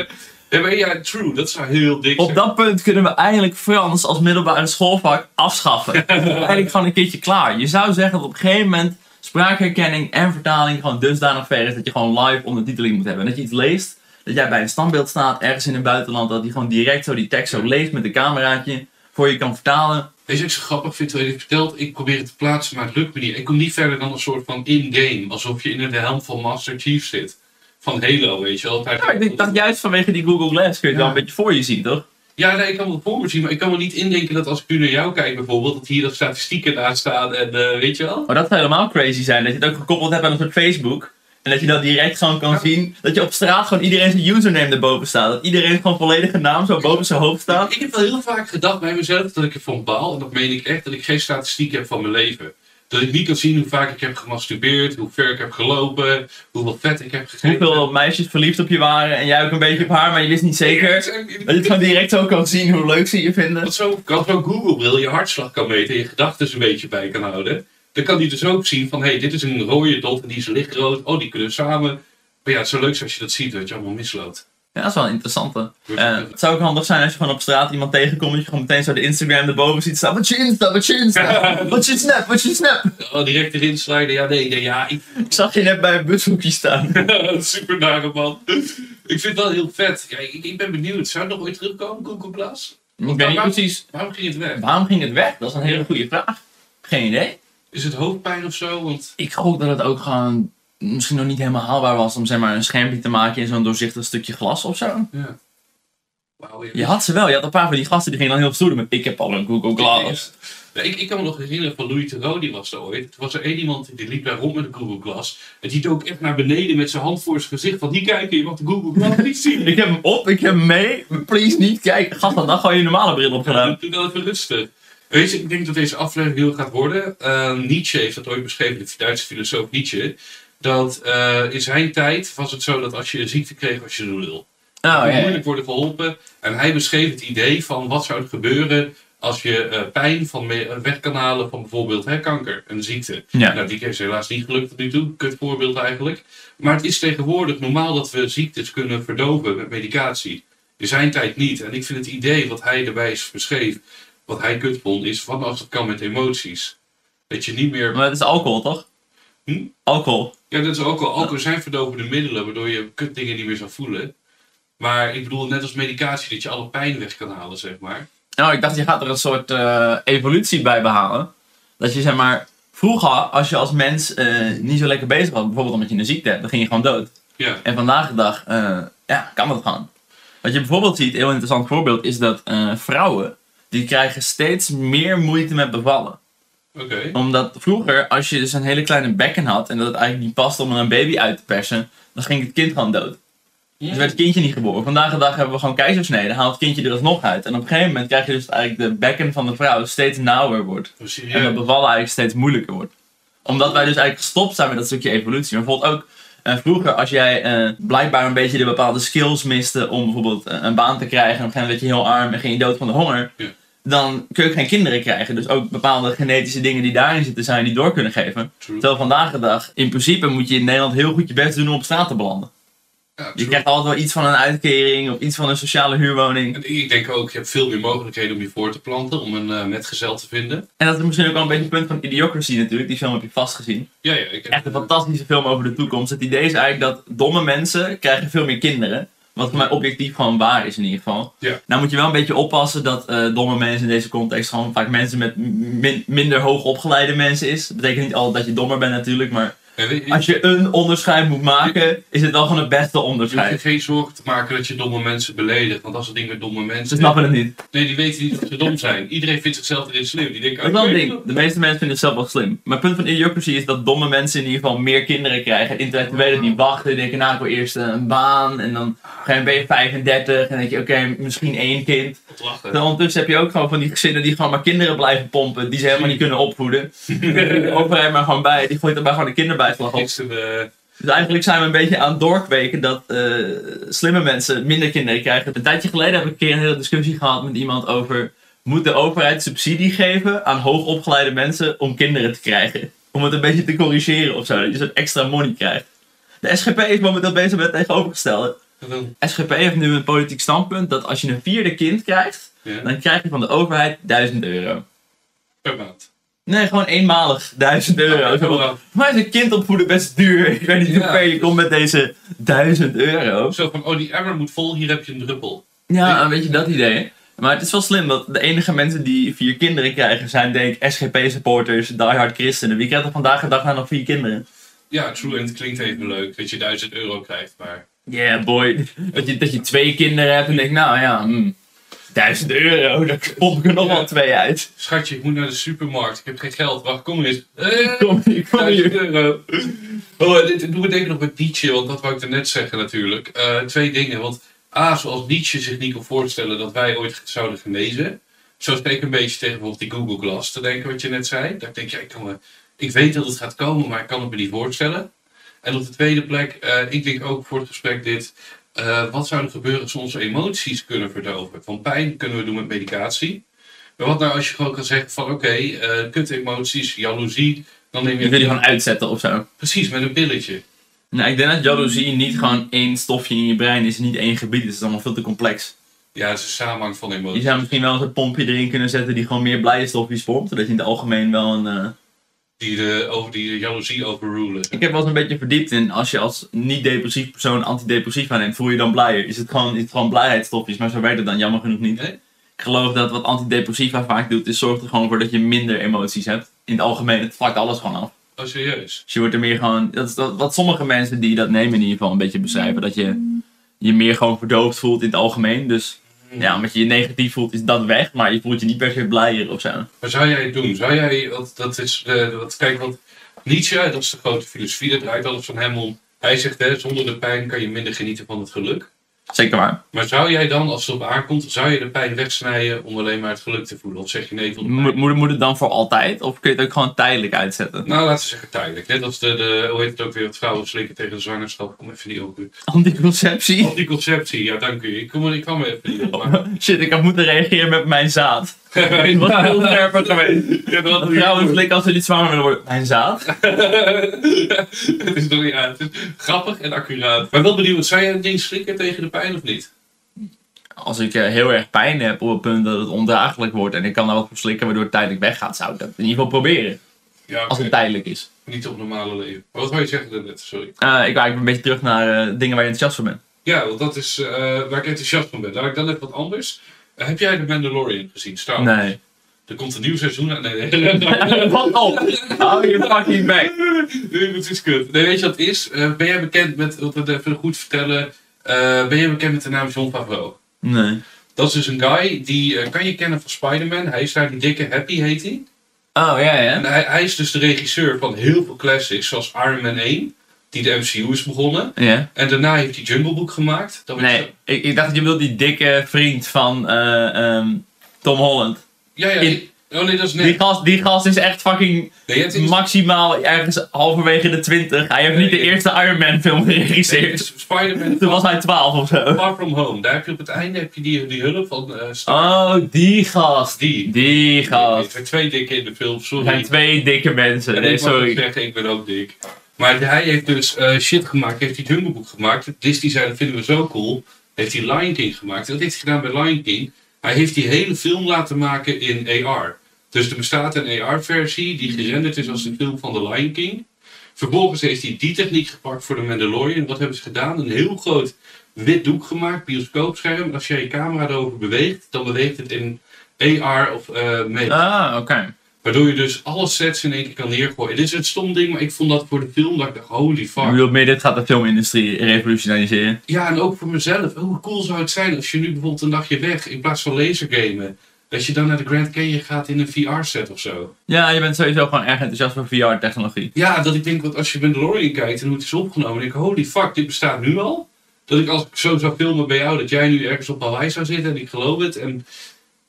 ja, maar ja, true. Dat zou heel dik Op zijn. dat punt kunnen we eigenlijk Frans als middelbare schoolvak afschaffen. eigenlijk gewoon een keertje klaar. Je zou zeggen dat op een gegeven moment spraakherkenning en vertaling gewoon dusdanig ver is dat je gewoon live ondertiteling moet hebben. En dat je iets leest, dat jij bij een standbeeld staat ergens in het buitenland, dat hij gewoon direct zo die tekst zo leest met een cameraatje voor je kan vertalen. Weet je wat ik zo grappig vind? Terwijl je vertelt, ik probeer het te plaatsen, maar het lukt me niet. Ik kom niet verder dan een soort van in-game. Alsof je in de helm van Master Chief zit. Van Halo, weet je wel. Ja, ik denk dat juist vanwege die Google Glass kun je het wel een beetje voor je zien, toch? Ja, nee, ik kan wel voor me zien, maar ik kan me niet indenken dat als ik nu naar jou kijk bijvoorbeeld, dat hier de statistieken naast staan en eh, weet je wel? Maar dat zou helemaal crazy zijn. Dat je het ook gekoppeld hebt aan een soort Facebook. En dat je dat direct gewoon kan Ja. zien. Dat je op straat gewoon iedereen zijn username erboven staat. Dat iedereen gewoon volledige naam zo boven zijn hoofd staat. Ik heb wel heel vaak gedacht bij mezelf dat ik ervan baal, en dat meen ik echt, dat ik geen statistiek heb van mijn leven. Dat ik niet kan zien hoe vaak ik heb gemasturbeerd, hoe ver ik heb gelopen, hoeveel vet ik heb gegeten. Hoeveel meisjes verliefd op je waren en jij ook een beetje op haar, maar je wist niet zeker. Dat je het gewoon direct zo kan zien hoe leuk ze je vinden. Zo kan zo'n Google-bril je hartslag kan meten en je gedachten een beetje bij kan houden. Dan kan die dus ook zien van, hé, hey, dit is een rode dot en die is lichtrood. Oh, die kunnen samen. Maar ja, het is zo leuk als je dat ziet, dat je allemaal misloopt. Ja, dat is wel een interessante. Eh, het zou ook handig zijn als je gewoon op straat iemand tegenkomt, dat je gewoon meteen zo de Instagram erboven ziet staan. Wat je Insta, wat je Insta, wat je Snap, wat je Snap. Oh, direct erin sliden. Ja, nee, nee, ja. Ik... Ik zag je net bij een bushoekje staan. Super nare man. Ik vind het wel heel vet. Ja, ik, ik ben benieuwd. Zou het nog ooit terugkomen, Google Glass? Ik weet niet waarom- precies. Waarom ging het weg? Waarom ging het weg? Dat is een hele goede vraag. Geen idee. Is het hoofdpijn of zo? Want Ik gok dat het ook gewoon misschien nog niet helemaal haalbaar was om zeg maar een schermpje te maken in zo'n doorzichtig stukje glas of zo. ja. Ja. Je had ze wel. Je had een paar van die gasten die gingen dan heel stoer met ik heb al een Google Glass. Ja, ik, ik kan me nog herinneren van Louis Theroux, die was er ooit. Toen was er één iemand die liep daar rond met een Google Glass. En die deed ook echt naar beneden met zijn hand voor zijn gezicht. Van hier kijken, je mag de Google Glass niet zien. Ik heb hem op, ik heb hem mee. Please niet kijken. Gast, dan gewoon je normale bril op gedaan. Doe dan even rustig. Weet je, ik denk dat deze aflevering heel gaat worden. Eh, Nietzsche heeft dat ooit beschreven, de Duitse filosoof Nietzsche. Dat eh, in zijn tijd was het zo dat als je een ziekte kreeg, was je een lul. Oh, ja. moeilijk worden geholpen. En hij beschreef het idee van wat zou er gebeuren als je eh, pijn van me- eh, weg kan halen van bijvoorbeeld hè, kanker, een ziekte. Ja. Nou, die is helaas niet gelukt tot nu toe. Kut voorbeeld eigenlijk. Maar het is tegenwoordig normaal dat we ziektes kunnen verdoven met medicatie. In zijn tijd niet. En ik vind het idee wat hij erbij beschreef, wat hij kut vond, is van als het kan met emoties. Dat je niet meer... Maar het is alcohol, toch? Hm? Alcohol. Ja, dat is ook al. Alcohol zijn verdovende middelen, waardoor je kutdingen niet meer zou voelen. Maar ik bedoel, net als medicatie, dat je alle pijn weg kan halen, zeg maar. Nou, ik dacht, je gaat er een soort eh, evolutie bij behalen. Dat je zeg maar, vroeger, als je als mens eh, niet zo lekker bezig was, bijvoorbeeld omdat je een ziekte hebt, dan ging je gewoon dood. Ja, En vandaag de dag, eh, ja, kan dat gewoon. Wat je bijvoorbeeld ziet, een heel interessant voorbeeld, is dat vrouwen, die krijgen steeds meer moeite met bevallen. Omdat vroeger, als je dus een hele kleine bekken had en dat het eigenlijk niet past om er een baby uit te persen, dan ging het kind gewoon dood. Dus werd het kindje niet geboren. Vandaag de dag hebben we gewoon keizersnede, haalt het kindje er alsnog uit. En op een gegeven moment krijg je dus eigenlijk de bekken van de vrouw steeds nauwer wordt. Oh, En dat bevallen eigenlijk steeds moeilijker wordt. Omdat wij dus eigenlijk gestopt zijn met dat stukje evolutie. Maar bijvoorbeeld ook eh, vroeger, als jij eh, blijkbaar een beetje de bepaalde skills miste om bijvoorbeeld eh, een baan te krijgen. En op een gegeven moment werd je heel arm en ging je dood van de honger. Dan kun je geen kinderen krijgen. Dus ook bepaalde genetische dingen die daarin zitten zijn die door kunnen geven. True. Terwijl vandaag de dag, in principe moet je in Nederland heel goed je best doen om op straat te belanden. Ja, Je krijgt altijd wel iets van een uitkering of iets van een sociale huurwoning. En ik denk ook, je hebt veel meer mogelijkheden om je voor te planten, om een eh, metgezel te vinden. En dat is misschien ook wel een beetje het punt van Idiocracy natuurlijk. Die film heb je vast gezien. Ja, ja. Ik heb, Echt een fantastische film over de toekomst. Het idee is eigenlijk dat domme mensen krijgen veel meer kinderen. Wat voor mij objectief gewoon waar is in ieder geval. Ja. Nou moet je wel een beetje oppassen dat eh, domme mensen in deze context gewoon vaak mensen met min- minder hoog opgeleide mensen is. Dat betekent niet altijd dat je dommer bent natuurlijk, maar als je een onderscheid moet maken, is het wel gewoon het beste je hoeft je onderscheid. geen zorgen te maken dat je domme mensen beledigt. Want als het ding met domme Ze mensen... snappen het niet. Nee, die weten niet dat ze dom zijn. Iedereen vindt zichzelf erin slim. Die denken, Dat is wel een "Oké, ding. De meeste mensen vinden het zelf wel slim. Maar het punt van idiocracy is dat domme mensen in ieder geval meer kinderen krijgen. Intellectuelen die wachten, die denken nou ik wil eerst eh, een baan. En dan een ben je 35 en dan denk je oké, misschien één kind. En ondertussen heb je ook gewoon van die gezinnen die gewoon maar kinderen blijven pompen. Die ze helemaal niet kunnen opvoeden. De overheid maar gewoon bij. Die gooit er maar gewoon een op. Eh, Dus eigenlijk zijn we een beetje aan het doorkweken dat eh, slimme mensen minder kinderen krijgen. Een tijdje geleden heb ik een keer een hele discussie gehad met iemand over... Moet de overheid subsidie geven aan hoogopgeleide mensen om kinderen te krijgen? Om het een beetje te corrigeren of zo, dat je zo'n extra money krijgt. De SGP is momenteel bezig met het tegenovergestelde. dan, SGP heeft nu een politiek standpunt dat als je een vierde kind krijgt, ja, dan krijg je van de overheid 1000 euro. per maand. Nee, gewoon eenmalig 1000 euro. Zo mij is een kind opvoeden best duur. Ik weet niet hoe ver je komt met deze 1000 euro. Zo van, oh die emmer moet vol, hier heb je een druppel. Ja, een beetje dat idee. Maar het is wel slim dat de enige mensen die vier kinderen krijgen zijn denk ik SGP-supporters, diehard christenen. Wie krijgt er vandaag de dag nou nog vier kinderen? Ja, true. En het klinkt even leuk dat je 1000 euro krijgt, maar... Yeah boy. Dat je, dat je twee kinderen hebt en denkt, nou ja, hmm, 1000 euro, daar pomp ik er nog wel twee uit. Schatje, ik moet naar de supermarkt. Ik heb geen geld. Wacht, kom eens. Eh, Kom hier, kom 1000 hier. euro. Oh, dit doen we denk ik nog met Nietzsche, want dat wou ik er net zeggen natuurlijk. Eh, twee dingen, want A, zoals Nietzsche zich niet kon voorstellen dat wij ooit zouden genezen. Zo steek ik een beetje tegen bijvoorbeeld die Google Glass te denken, wat je net zei. Dat ik denk, ja, ik kan me Ik weet dat het gaat komen, maar ik kan het me niet voorstellen. En op de tweede plek, eh, ik denk ook voor het gesprek dit. Eh, wat zou er gebeuren als we onze emoties kunnen verdoven? Van pijn kunnen we doen met medicatie. Maar wat nou als je gewoon kan zeggen van oké, eh kut emoties, jaloezie. Dan neem Je je wil die gewoon uitzetten of zo. Precies, met een pilletje. Nou, ik denk dat jaloezie niet gewoon één stofje in je brein is, niet één gebied. Het is allemaal veel te complex. Ja, het is een samenhang van Je emoties. zou misschien wel eens een pompje erin kunnen zetten die gewoon meer blije stofjes vormt. Zodat je in het algemeen wel een... eh, Die, de, over die jaloezie overrulen. Ik heb wel eens een beetje verdiept in als je als niet-depressief persoon antidepressiva neemt, voel je dan blijer. Is het gewoon, is het gewoon blijheidsstofjes, maar zo werkt het dan jammer genoeg niet. Nee? Ik geloof dat wat antidepressiva vaak doet, is zorgt er gewoon voor dat je minder emoties hebt. In het algemeen, het vlakt alles gewoon af. Oh, serieus? Dus je wordt er meer gewoon, dat is dat- wat sommige mensen die dat nemen in ieder geval een beetje beschrijven. Dat je je meer gewoon verdoofd voelt in het algemeen. Dus ja, omdat je je negatief voelt is dat weg, maar je voelt je niet per se blijer of zo. Maar zou jij het doen? Zou jij, dat is, de, wat, kijk, want Nietzsche, dat is de grote filosofie, dat draait alles van hem om. Hij zegt, hè, zonder de pijn kan je minder genieten van het geluk. Zeker waar. Maar zou jij dan, als het op aankomt, zou je de pijn wegsnijden om alleen maar het geluk te voelen? Of zeg je nee tot de pijn? Moet, moet, het dan voor altijd? Of kun je het ook gewoon tijdelijk uitzetten? Nou, laten we zeggen tijdelijk. Net als de, de hoe heet het ook weer, het vrouwen slikken tegen de zwangerschap. Kom even niet op. Anticonceptie? Anticonceptie, ja dank u. Ik, kom, ik kwam er even niet op. Maar... Shit, ik had moeten reageren met mijn zaad. Was heel scherper geweest. Ja, dat Vrouwen flikken als ze niet zwanger willen worden. Mijn zaad? het is nog ja, het is grappig en accuraat. Maar wel benieuwd, zou jij een ding slikken tegen de pijn of niet? Als ik eh, heel erg pijn heb op het punt dat het ondraaglijk wordt en ik kan daar wat voor slikken waardoor het tijdelijk weggaat, zou ik dat in ieder geval proberen. Ja, Als het tijdelijk is. niet op normale leven. Wat wou je zeggen daarnet? Sorry. Eh, ik wou eigenlijk een beetje terug naar eh, dingen waar je enthousiast voor bent. Ja, want dat is waar ik enthousiast van ben. Laat ik dan even wat anders. Heb jij de Mandalorian gezien? Star Wars? Nee. Er komt een nieuw seizoen aan. Nee, nee. Wat op? Hou je fucking back. nee, dat is kut. Nee, weet je wat het is? Ben jij bekend met, wat we even goed vertellen, eh, ben jij bekend met de naam John Favreau? Nee. Dat is dus een guy, die eh, kan je kennen van Spider-Man. Hij is daar die dikke Happy, heet hij. Oh, ja, En ja. hij, hij is dus de regisseur van heel veel classics, zoals Iron Man 1, die de MCU is begonnen. Ja. En daarna heeft hij Jungle Book gemaakt. Dat Nee, ik, ik dacht dat je bedoelt die dikke vriend van eh, ehm, Tom Holland. Ja, ja. In- oh nee, dat is Die gast, die gast is echt fucking Nee, maximaal ergens halverwege de 20. Hij heeft niet de Nee. eerste Iron Man film geregisseerd. Spider-Man Toen was hij 12 of zo. Far From Home. Daar heb je op het einde heb je die, die hulp van eh Star. Oh, die gast. Die. Die Er gast. zijn twee dikke in de film, Er sorry. zijn twee dikke mensen. En Nee, ik sorry. zeggen, ik ben ook dik. Maar hij heeft dus eh, shit gemaakt, heeft hij Jungle Book gemaakt. Disney zei, dat vinden we zo cool. Heeft hij Lion King gemaakt. En dat heeft hij gedaan bij Lion King. Hij heeft die hele film laten maken in AR. Dus er bestaat een AR-versie die gerenderd is als een film van The Lion King. Vervolgens heeft hij die techniek gepakt voor de Mandalorian. Wat hebben ze gedaan? Een heel groot wit doek gemaakt, bioscoopscherm. Als jij je camera erover beweegt, dan beweegt het in AR of eh mee. Ah, oké. Waardoor je dus alle sets in één keer kan neergooien. Dit is een stom ding, maar ik vond dat voor de film dat ik dacht, holy Ik fuck. bedoel, meer dit gaat de filmindustrie revolutionariseren. Ja, en ook voor mezelf. Hoe cool zou het zijn als je nu bijvoorbeeld een dagje weg, in plaats van lasergamen, dat je dan naar de Grand Canyon gaat in een VR-set of zo. Ja, je bent sowieso gewoon erg enthousiast voor VR-technologie. Ja, dat ik denk, want als je Mandalorian kijkt en hoe het is opgenomen, denk ik, holy fuck, dit bestaat nu al. Dat ik als ik zo zou filmen bij jou, dat jij nu ergens op Hawaii zou zitten en ik geloof het. En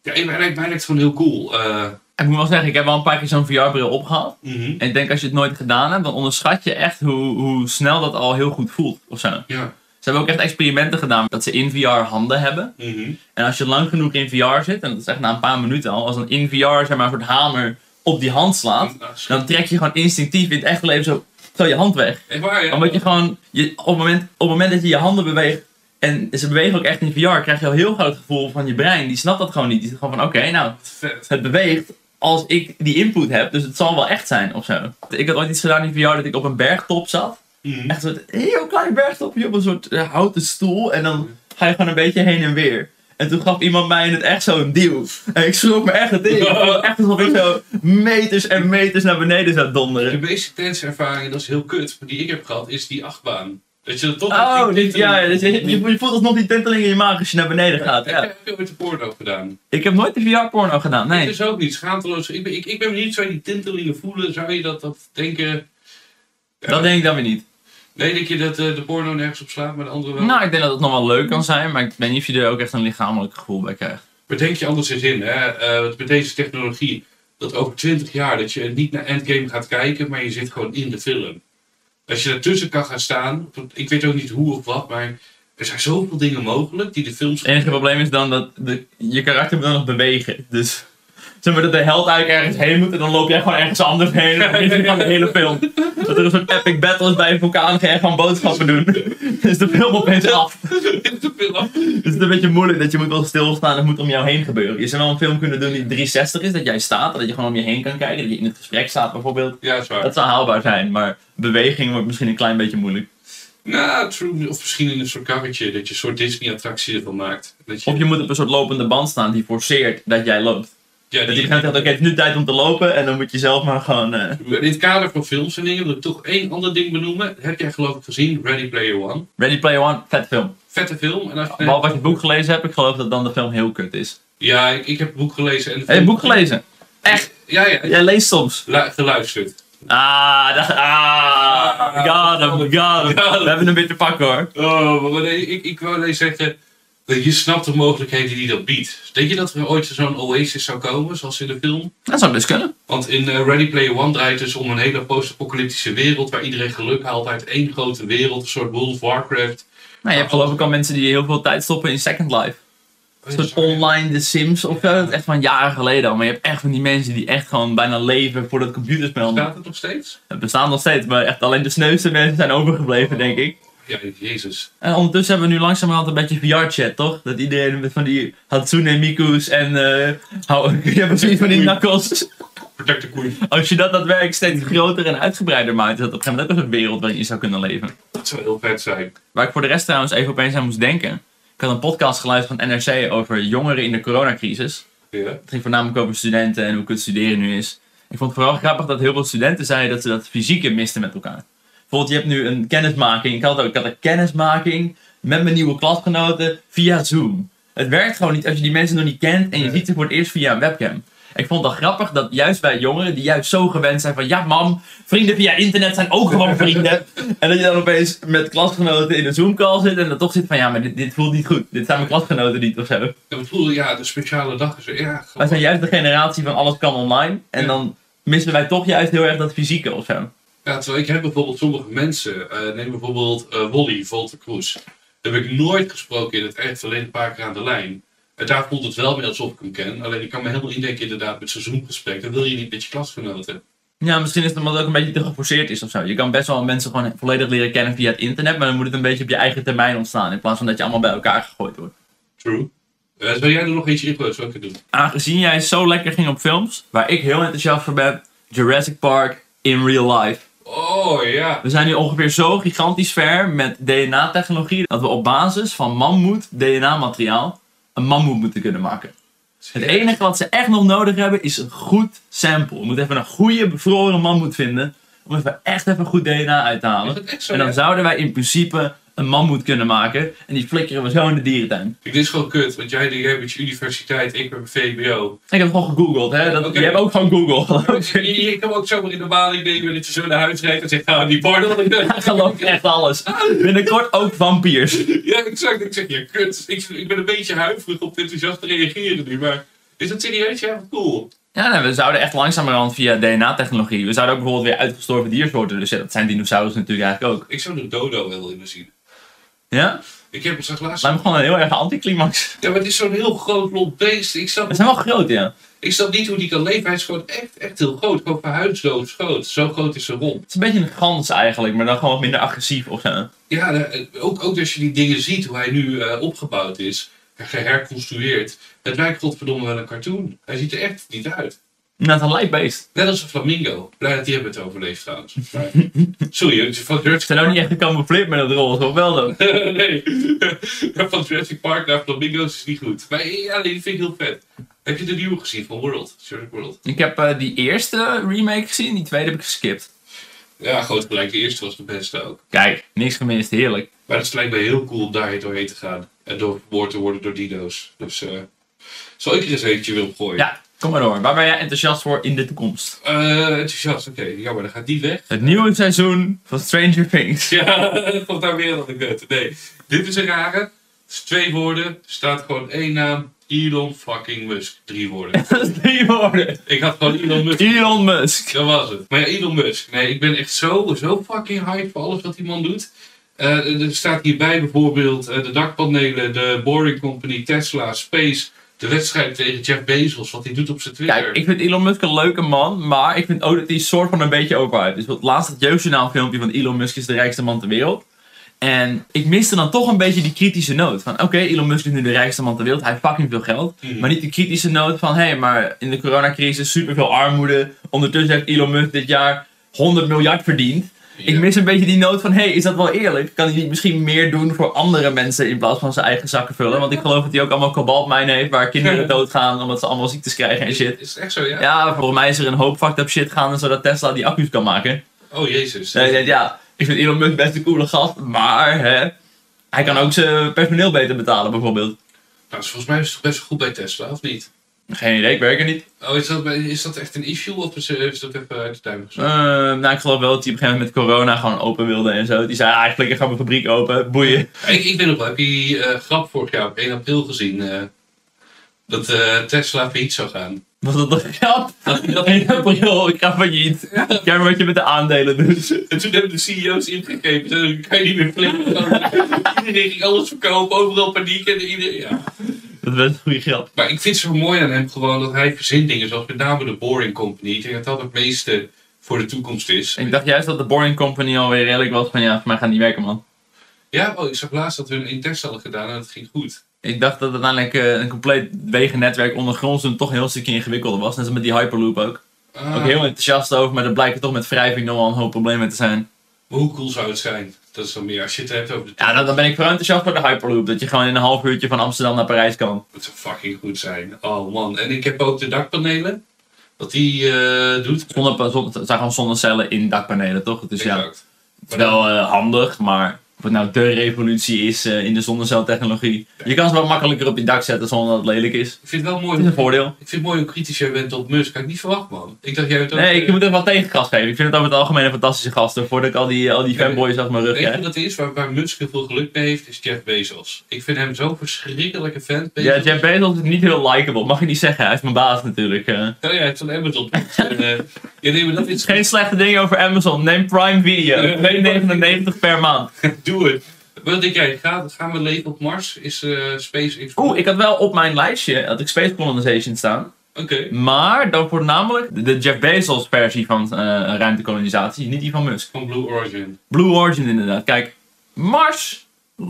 ja, mij lijkt, mij lijkt het gewoon heel cool. Eh, Ik moet wel zeggen, ik heb wel een paar keer zo'n VR-bril opgehad. mhm. En ik denk als je het nooit gedaan hebt, dan onderschat je echt hoe, hoe snel dat al heel goed voelt. Of zo. Ja. Ze hebben ook echt experimenten gedaan dat ze in VR handen hebben. mhm. En als je lang genoeg in VR zit, en dat is echt na een paar minuten al, als een in VR zeg maar, een soort hamer op die hand slaat, dan trek je gewoon instinctief in het echte leven zo, zo je hand weg. Echt waar, ja? Omdat je gewoon, je, op, het moment, op het moment dat je je handen beweegt, en ze bewegen ook echt in VR, krijg je al heel groot gevoel van je brein. Die snapt dat gewoon niet. Die zegt gewoon van, oké, nou, het beweegt als ik die input heb, dus het zal wel echt zijn of zo. Ik had ooit iets gedaan in VR dat ik op een bergtop zat. Mhm. Echt een soort heel klein bergtopje op een soort eh, houten stoel. En dan ga je gewoon een beetje heen en weer. En toen gaf iemand mij in het echt zo'n duw. En ik schrok me echt het ding. Het echt alsof ik zo meters en meters naar beneden zou De donderen. meest intense ervaring, dat is heel kut, die ik heb gehad, is die achtbaan. Dat je er toch Oh, dit, ja, dus je, je, je voelt alsnog die tinteling in je maag als je naar beneden gaat. Ja. heb je ooit de porno gedaan? Ik heb nooit de VR-porno gedaan, Nee. Het is ook niet schaamteloos. Ik ben, ik, ik ben benieuwd, zou je die tintelingen voelen? Zou je dat, dat denken? Ja. Dat denk ik dan weer niet. Nee, denk je dat eh, de porno nergens op slaat, maar de andere wel? Nou, ik denk dat het nog wel leuk kan zijn, maar ik weet niet of je er ook echt een lichamelijk gevoel bij krijgt. Maar denk je anders eens in, hè? Eh, met deze technologie, dat over 20 jaar dat je niet naar Endgame gaat kijken, maar je zit gewoon in de film. Als je daartussen kan gaan staan, ik weet ook niet hoe of wat, maar er zijn zoveel dingen mogelijk die de films. Het enige probleem is dan dat de, je karakter moet dan nog bewegen. Dus zeg maar dat de held eigenlijk ergens heen moet en dan loop jij gewoon ergens anders heen. En dan is het gewoon de hele film. Dat er een soort epic battle is bij een vulkaan, ga je gewoon boodschappen doen. Dan is de film opeens af. de film. Dus het is een beetje moeilijk dat je moet wel stilstaan en het moet om jou heen gebeuren. Je zou wel een film kunnen doen die 360 is, dat jij staat, dat je gewoon om je heen kan kijken, dat je in het gesprek staat bijvoorbeeld. Ja, is waar. Dat zou haalbaar zijn, maar beweging wordt misschien een klein beetje moeilijk. Nou, true. Of misschien in een soort karretje, dat je een soort Disney-attractie ervan maakt. Dat je, Of je moet op een soort lopende band staan die forceert dat jij loopt. Ja, die, oké, het is nu tijd om te lopen en dan moet je zelf maar gewoon... eh, In het kader van films en dingen wil ik toch één ander ding benoemen. Heb jij geloof ik gezien, Ready Player One. Ready Player One, vet film. Vette film. En als je, als je het boek gelezen hebt, ik geloof dat dan de film heel kut is. Ja, ik, ik heb het boek gelezen. En de Heb je het film- boek gelezen? Echt? Ja, ja. Jij leest soms. Lu- geluisterd. Ah, dat, ah, got him, got him. We hebben hem weer te pakken hoor. Oh, maar nee, ik, ik wou alleen zeggen. Je snapt de mogelijkheden die dat biedt. Denk je dat er ooit zo'n Oasis zou komen, zoals in de film? Dat zou dus kunnen. Want in eh, Ready Player One draait het dus om een hele post-apocalyptische wereld. waar iedereen geluk haalt uit één grote wereld. Een soort World of Warcraft. Nou, je hebt geloof ik al mensen die heel veel tijd stoppen in Second Life. Een soort online The Sims of zo. Dat is echt van jaren geleden al. Maar je hebt echt van die mensen die echt gewoon bijna leven voor dat computerspel. Staat het nog steeds? Het bestaat nog steeds, maar echt alleen de sneuwste mensen zijn overgebleven, denk ik. Ja, jezus. En ondertussen hebben we nu langzamerhand een beetje VR-chat, toch? Dat iedereen met van die Hatsune Miku's en eh hou, je hebt precies van die knuckles. Protect the. Als je dat daadwerkelijk steeds groter en uitgebreider maakt, is dat op een gegeven moment ook een wereld waarin je zou kunnen leven. Dat zou heel vet zijn. Waar ik voor de rest trouwens even opeens aan moest denken. Ik had een podcast geluisterd van NRC over jongeren in de coronacrisis. Ja. Het ging voornamelijk over studenten en hoe kut studeren nu is. Ik vond het vooral grappig dat heel veel studenten zeiden dat ze dat fysieke misten met elkaar. Bijvoorbeeld, je hebt nu een kennismaking. Ik had, ook, ik had een kennismaking met mijn nieuwe klasgenoten via Zoom. Het werkt gewoon niet als je die mensen nog niet kent en je ziet ze voor het eerst via een webcam. Ik vond het grappig dat juist bij jongeren die juist zo gewend zijn van ja mam, vrienden via internet zijn ook gewoon vrienden. en dat je dan opeens met klasgenoten in een Zoom call zit en dan toch zit van ja, maar dit, dit voelt niet goed. Dit zijn mijn klasgenoten niet of zo. Ik bedoel, ja, de speciale dag is er. Ja, Wij zijn juist de generatie van alles kan online. En Ja. dan missen wij toch juist heel erg dat fysieke of zo. Ja, terwijl ik heb bijvoorbeeld sommige mensen, eh, neem bijvoorbeeld eh Wally, Volter Kroes. Heb ik nooit gesproken in het echt, alleen een paar keer aan de lijn. En daar voelt het wel meer alsof ik hem ken. Alleen ik kan me helemaal indenken inderdaad met zo'n Zoom-gesprek. Dat wil je niet met je klasgenoten. Ja, misschien is het omdat het ook een beetje te geforceerd is of zo. Je kan best wel mensen gewoon volledig leren kennen via het internet. Maar dan moet het een beetje op je eigen termijn ontstaan. In plaats van dat je allemaal bij elkaar gegooid wordt. True. Zou jij er nog eentje in gooien, zou ik doen? Aangezien jij zo lekker ging op films, waar ik heel enthousiast voor ben, Jurassic Park in real life. Oh ja. We zijn nu ongeveer zo gigantisch ver met DNA-technologie dat we op basis van mammoet DNA-materiaal een mammoet moeten kunnen maken. Het enige wat ze echt nog nodig hebben is een goed sample. We moeten even een goede bevroren mammoet vinden om even echt even goed DNA uit te Is halen. dat echt zo? En dan ja? zouden wij in principe een mammoet kunnen maken en die flikkeren we zo in de dierentuin. Dit is gewoon kut, want jij, jij met je universiteit, ik mijn VBO. Ik heb gewoon gegoogeld, hè? Dat, Oké. Je hebt ook gewoon Google, geloof ik. Je, je kan ook zomaar in de maling nemen dat je zo naar huis rijdt en zegt, nou die pardon. Hij gelooft echt alles. Binnenkort ook vampiers. Ja, exact. Ik zeg, ja, kut. Ik, ik ben een beetje huiverig op enthousiast te reageren nu, maar is dat serieus? Ja, cool. Ja, nee, we zouden echt langzamerhand via DNA-technologie. We zouden ook bijvoorbeeld weer uitgestorven diersoorten. Dus ja, dat zijn dinosaurus natuurlijk eigenlijk ook. Ik zou de dodo wel willen zien. Ja? Ik heb het laatst... Lijkt me gewoon een heel erg anticlimax. Ja, maar het is zo'n heel groot lomp beest. Ik snap, We zijn wel groot, ja. ik snap niet hoe die kan leven. Hij is gewoon echt, echt heel groot. Gewoon verhuisdood groot. Zo groot is zijn romp. Het is een beetje een gans eigenlijk, maar dan gewoon minder agressief of zo. Ja, ook, ook als je die dingen ziet, hoe hij nu eh, opgebouwd is. Geherconstrueerd. Het lijkt godverdomme wel een cartoon. Hij ziet er echt niet uit. Het is een lijpbeest. Net als een flamingo. Blij dat die hebben het overleefd trouwens. Maar, sorry, van Ze Jurassic zijn ook niet echt gecamoufleerd met het roze, of wel dan? nee, van Jurassic Park naar flamingo's is niet goed. Maar ja, nee, die vind ik heel vet. Heb je de nieuwe gezien van World? Jurassic World? Ik heb eh, die eerste remake gezien, die tweede heb ik geskipt. Ja, groot gelijk. De eerste was de beste ook. Kijk, niks gemist, heerlijk. Maar het lijkt mij heel cool om daar doorheen te gaan. En doorboord te worden door dino's. Dus eh zal ik er eens eentje willen gooien? Ja, kom maar door. Waar ben jij enthousiast voor in de toekomst? Eh, enthousiast, oké. Jammer, dan gaat die weg. Het nieuwe seizoen van Stranger Things. Ja, dat komt daar weer aan de kut. Nee, dit is een rare. Het is twee woorden. Er staat gewoon één naam. Elon fucking Musk. Drie woorden. Drie woorden. Ik had gewoon Elon Musk. Elon Musk. Dat was het. Maar ja, Elon Musk. Nee, ik ben echt zo, zo fucking hyped voor alles wat die man doet. Eh, er staat hierbij bijvoorbeeld eh, de dakpanelen, de Boring Company, Tesla, Space, de wedstrijd tegen Jeff Bezos, wat hij doet op zijn Twitter. Kijk, ik vind Elon Musk een leuke man, maar ik vind ook dat hij soort van een beetje overhyped is. Laatst het Jeugdjournaal filmpje van Elon Musk is de rijkste man ter wereld. En ik miste dan toch een beetje die kritische noot. Van oké, Elon Musk is nu de rijkste man ter wereld. Hij heeft fucking veel geld. Mhm. Maar niet de kritische noot van hé, hey, maar in de coronacrisis superveel armoede. Ondertussen heeft Elon Musk dit jaar 100 miljard verdiend. Ik mis een beetje die noot van, hé, hey, is dat wel eerlijk? Kan hij niet misschien meer doen voor andere mensen in plaats van zijn eigen zakken vullen? Want ik geloof dat hij ook allemaal kobaltmijnen heeft waar kinderen doodgaan omdat ze allemaal ziektes krijgen en shit. Is het echt zo, ja? Ja, volgens mij is er een hoop fucked up shit gaande zodat Tesla die accu's kan maken. Oh jezus. Ik denk, ja, ik vind Elon Musk best een coole gast, maar hè, hij kan ook zijn personeel beter betalen bijvoorbeeld. Nou, volgens mij is het toch best goed bij Tesla, of niet? Geen idee, ik werk er niet. Oh, is dat, is dat echt een issue of is, is dat even uit de tuin Eh, gezocht? nou, ik geloof wel dat hij op een gegeven moment met corona gewoon open wilde en zo. Die zei, ah, ik flikker gewoon mijn fabriek open, boeien. Ik, ik weet nog wel, heb je die eh, grap vorig jaar op 1 april gezien? eh, dat eh, Tesla failliet zou gaan. Was dat toch geld? Dat 1 april, ik ga failliet. Kijk maar wat je met de aandelen doet. En toen hebben de CEO's ingegrepen. Dan kan je niet meer flippen. iedereen ging alles verkopen, overal paniek. En iedereen, ja. Dat best een goede geld. Maar ik vind het zo mooi aan hem gewoon dat hij verzint dingen zoals met name de Boring Company. Ik denk dat dat het meeste voor de toekomst is. Ik dacht juist dat de Boring Company alweer redelijk was van ja, voor mij gaat het niet werken man. Ja, oh, ik zag laatst dat we een intest hadden gedaan en dat ging goed. Ik dacht dat uiteindelijk eh, een compleet wegennetwerk ondergronds toen toch een heel stukje ingewikkelder was. Net als met die Hyperloop ook. Ah, Ook heel enthousiast over, maar er blijken toch met wrijving nog wel een hoop problemen te zijn. maar hoe cool zou het zijn? Dat is dan meer als je het hebt over de Ja, dan, dan ben ik vooral enthousiast voor de Hyperloop. Dat je gewoon in een half uurtje van Amsterdam naar Parijs kan. Dat zou fucking goed zijn. Oh man. En ik heb ook de dakpanelen. Wat die eh, doet. Zonder, zonder, het zijn gewoon zonnecellen in dakpanelen, toch? Ja, het is wel eh, handig, maar of het nou de revolutie is eh, in de zonneceltechnologie. Je kan ze wel makkelijker op je dak zetten zonder dat het lelijk is. Ik vind het wel mooi. is een voordeel. Ik vind het mooi hoe kritisch jij bent op Musk. Had ik niet verwacht, man. Ik dacht jij het ook. Nee, eh, ik moet even wat tegengas geven. Ik vind het over het algemeen een fantastische gast. Voordat ik al die, al die Ja, fanboys achter mijn rug Weet je wat het is? Waar, waar Musk heel veel geluk mee heeft, is Jeff Bezos. Ik vind hem zo'n verschrikkelijke fan. Ja, Jeff Bezos is niet heel likable. Mag je niet zeggen. Hij is mijn baas natuurlijk. eh. Oh ja, hij heeft van Amazon. en, eh, ja, nee, maar dat is Geen slechte dingen over Amazon. Neem Prime Video. 2,99 per maand. Doe het. Wat denk jij? Gaan, gaan we leven op Mars? Is eh SpaceX... Oeh, ik had wel op mijn lijstje had ik Space Colonization staan. Oké. Maar dan voornamelijk de, de Jeff Bezos versie van eh, ruimtekolonisatie. Niet die van Musk. Van Blue Origin. Blue Origin inderdaad. Kijk, Mars,